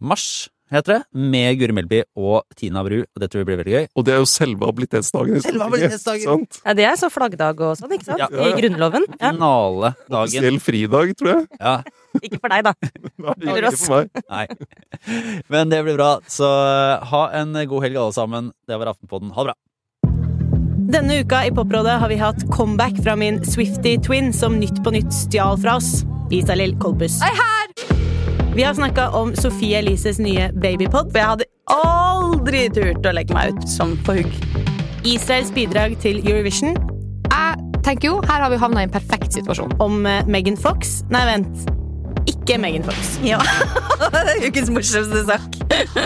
mars. Heter det, med Guri Melby og Tina Bru. og Det tror vi blir veldig gøy. Og det er jo selve habilitetsdagen. Selve habilitetsdagen. Ja, det er så flaggdag og sånn, ikke sant? Ja. I Grunnloven. Ja. Finaledagen. Offisiell fridag, tror jeg. Ja, *laughs* Ikke for deg, da. *laughs* Nei, ikke for meg. Nei. Men det blir bra. Så eh, ha en god helg, alle sammen. Det var Aftenpodden. Ha det bra. Denne uka i Poprådet har vi hatt comeback fra min Swifty Twin, som Nytt på Nytt stjal fra oss. Isalill Kolbus. Vi har snakka om Sofie Elises nye babypod, for jeg hadde aldri turt å legge meg ut som på hugg. Israels bidrag til Eurovision, Jeg tenker jo, her har vi havna i en perfekt situasjon. om eh, Megan Fox Nei, vent. Ikke Megan Fox. Ja. *laughs* Ukens morsomste sak.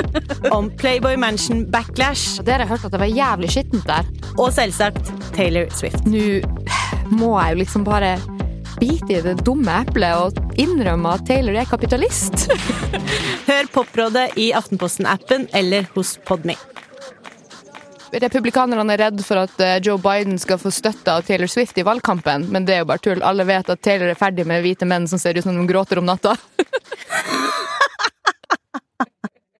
*laughs* om Playboy Mansion Backlash, Og Dere hørte at det var jævlig skittent der. og selvsagt Taylor Swift. Nå må jeg jo liksom bare bite i det dumme eplet og innrømme at Taylor er kapitalist. *laughs* Hør Poprådet i Aftenposten-appen eller hos Podme. Republikanerne er redd for at eh, Joe Biden skal få støtte av Taylor Swift i valgkampen, men det er jo bare tull. Alle vet at Taylor er ferdig med hvite menn som ser ut som de gråter om natta. *laughs*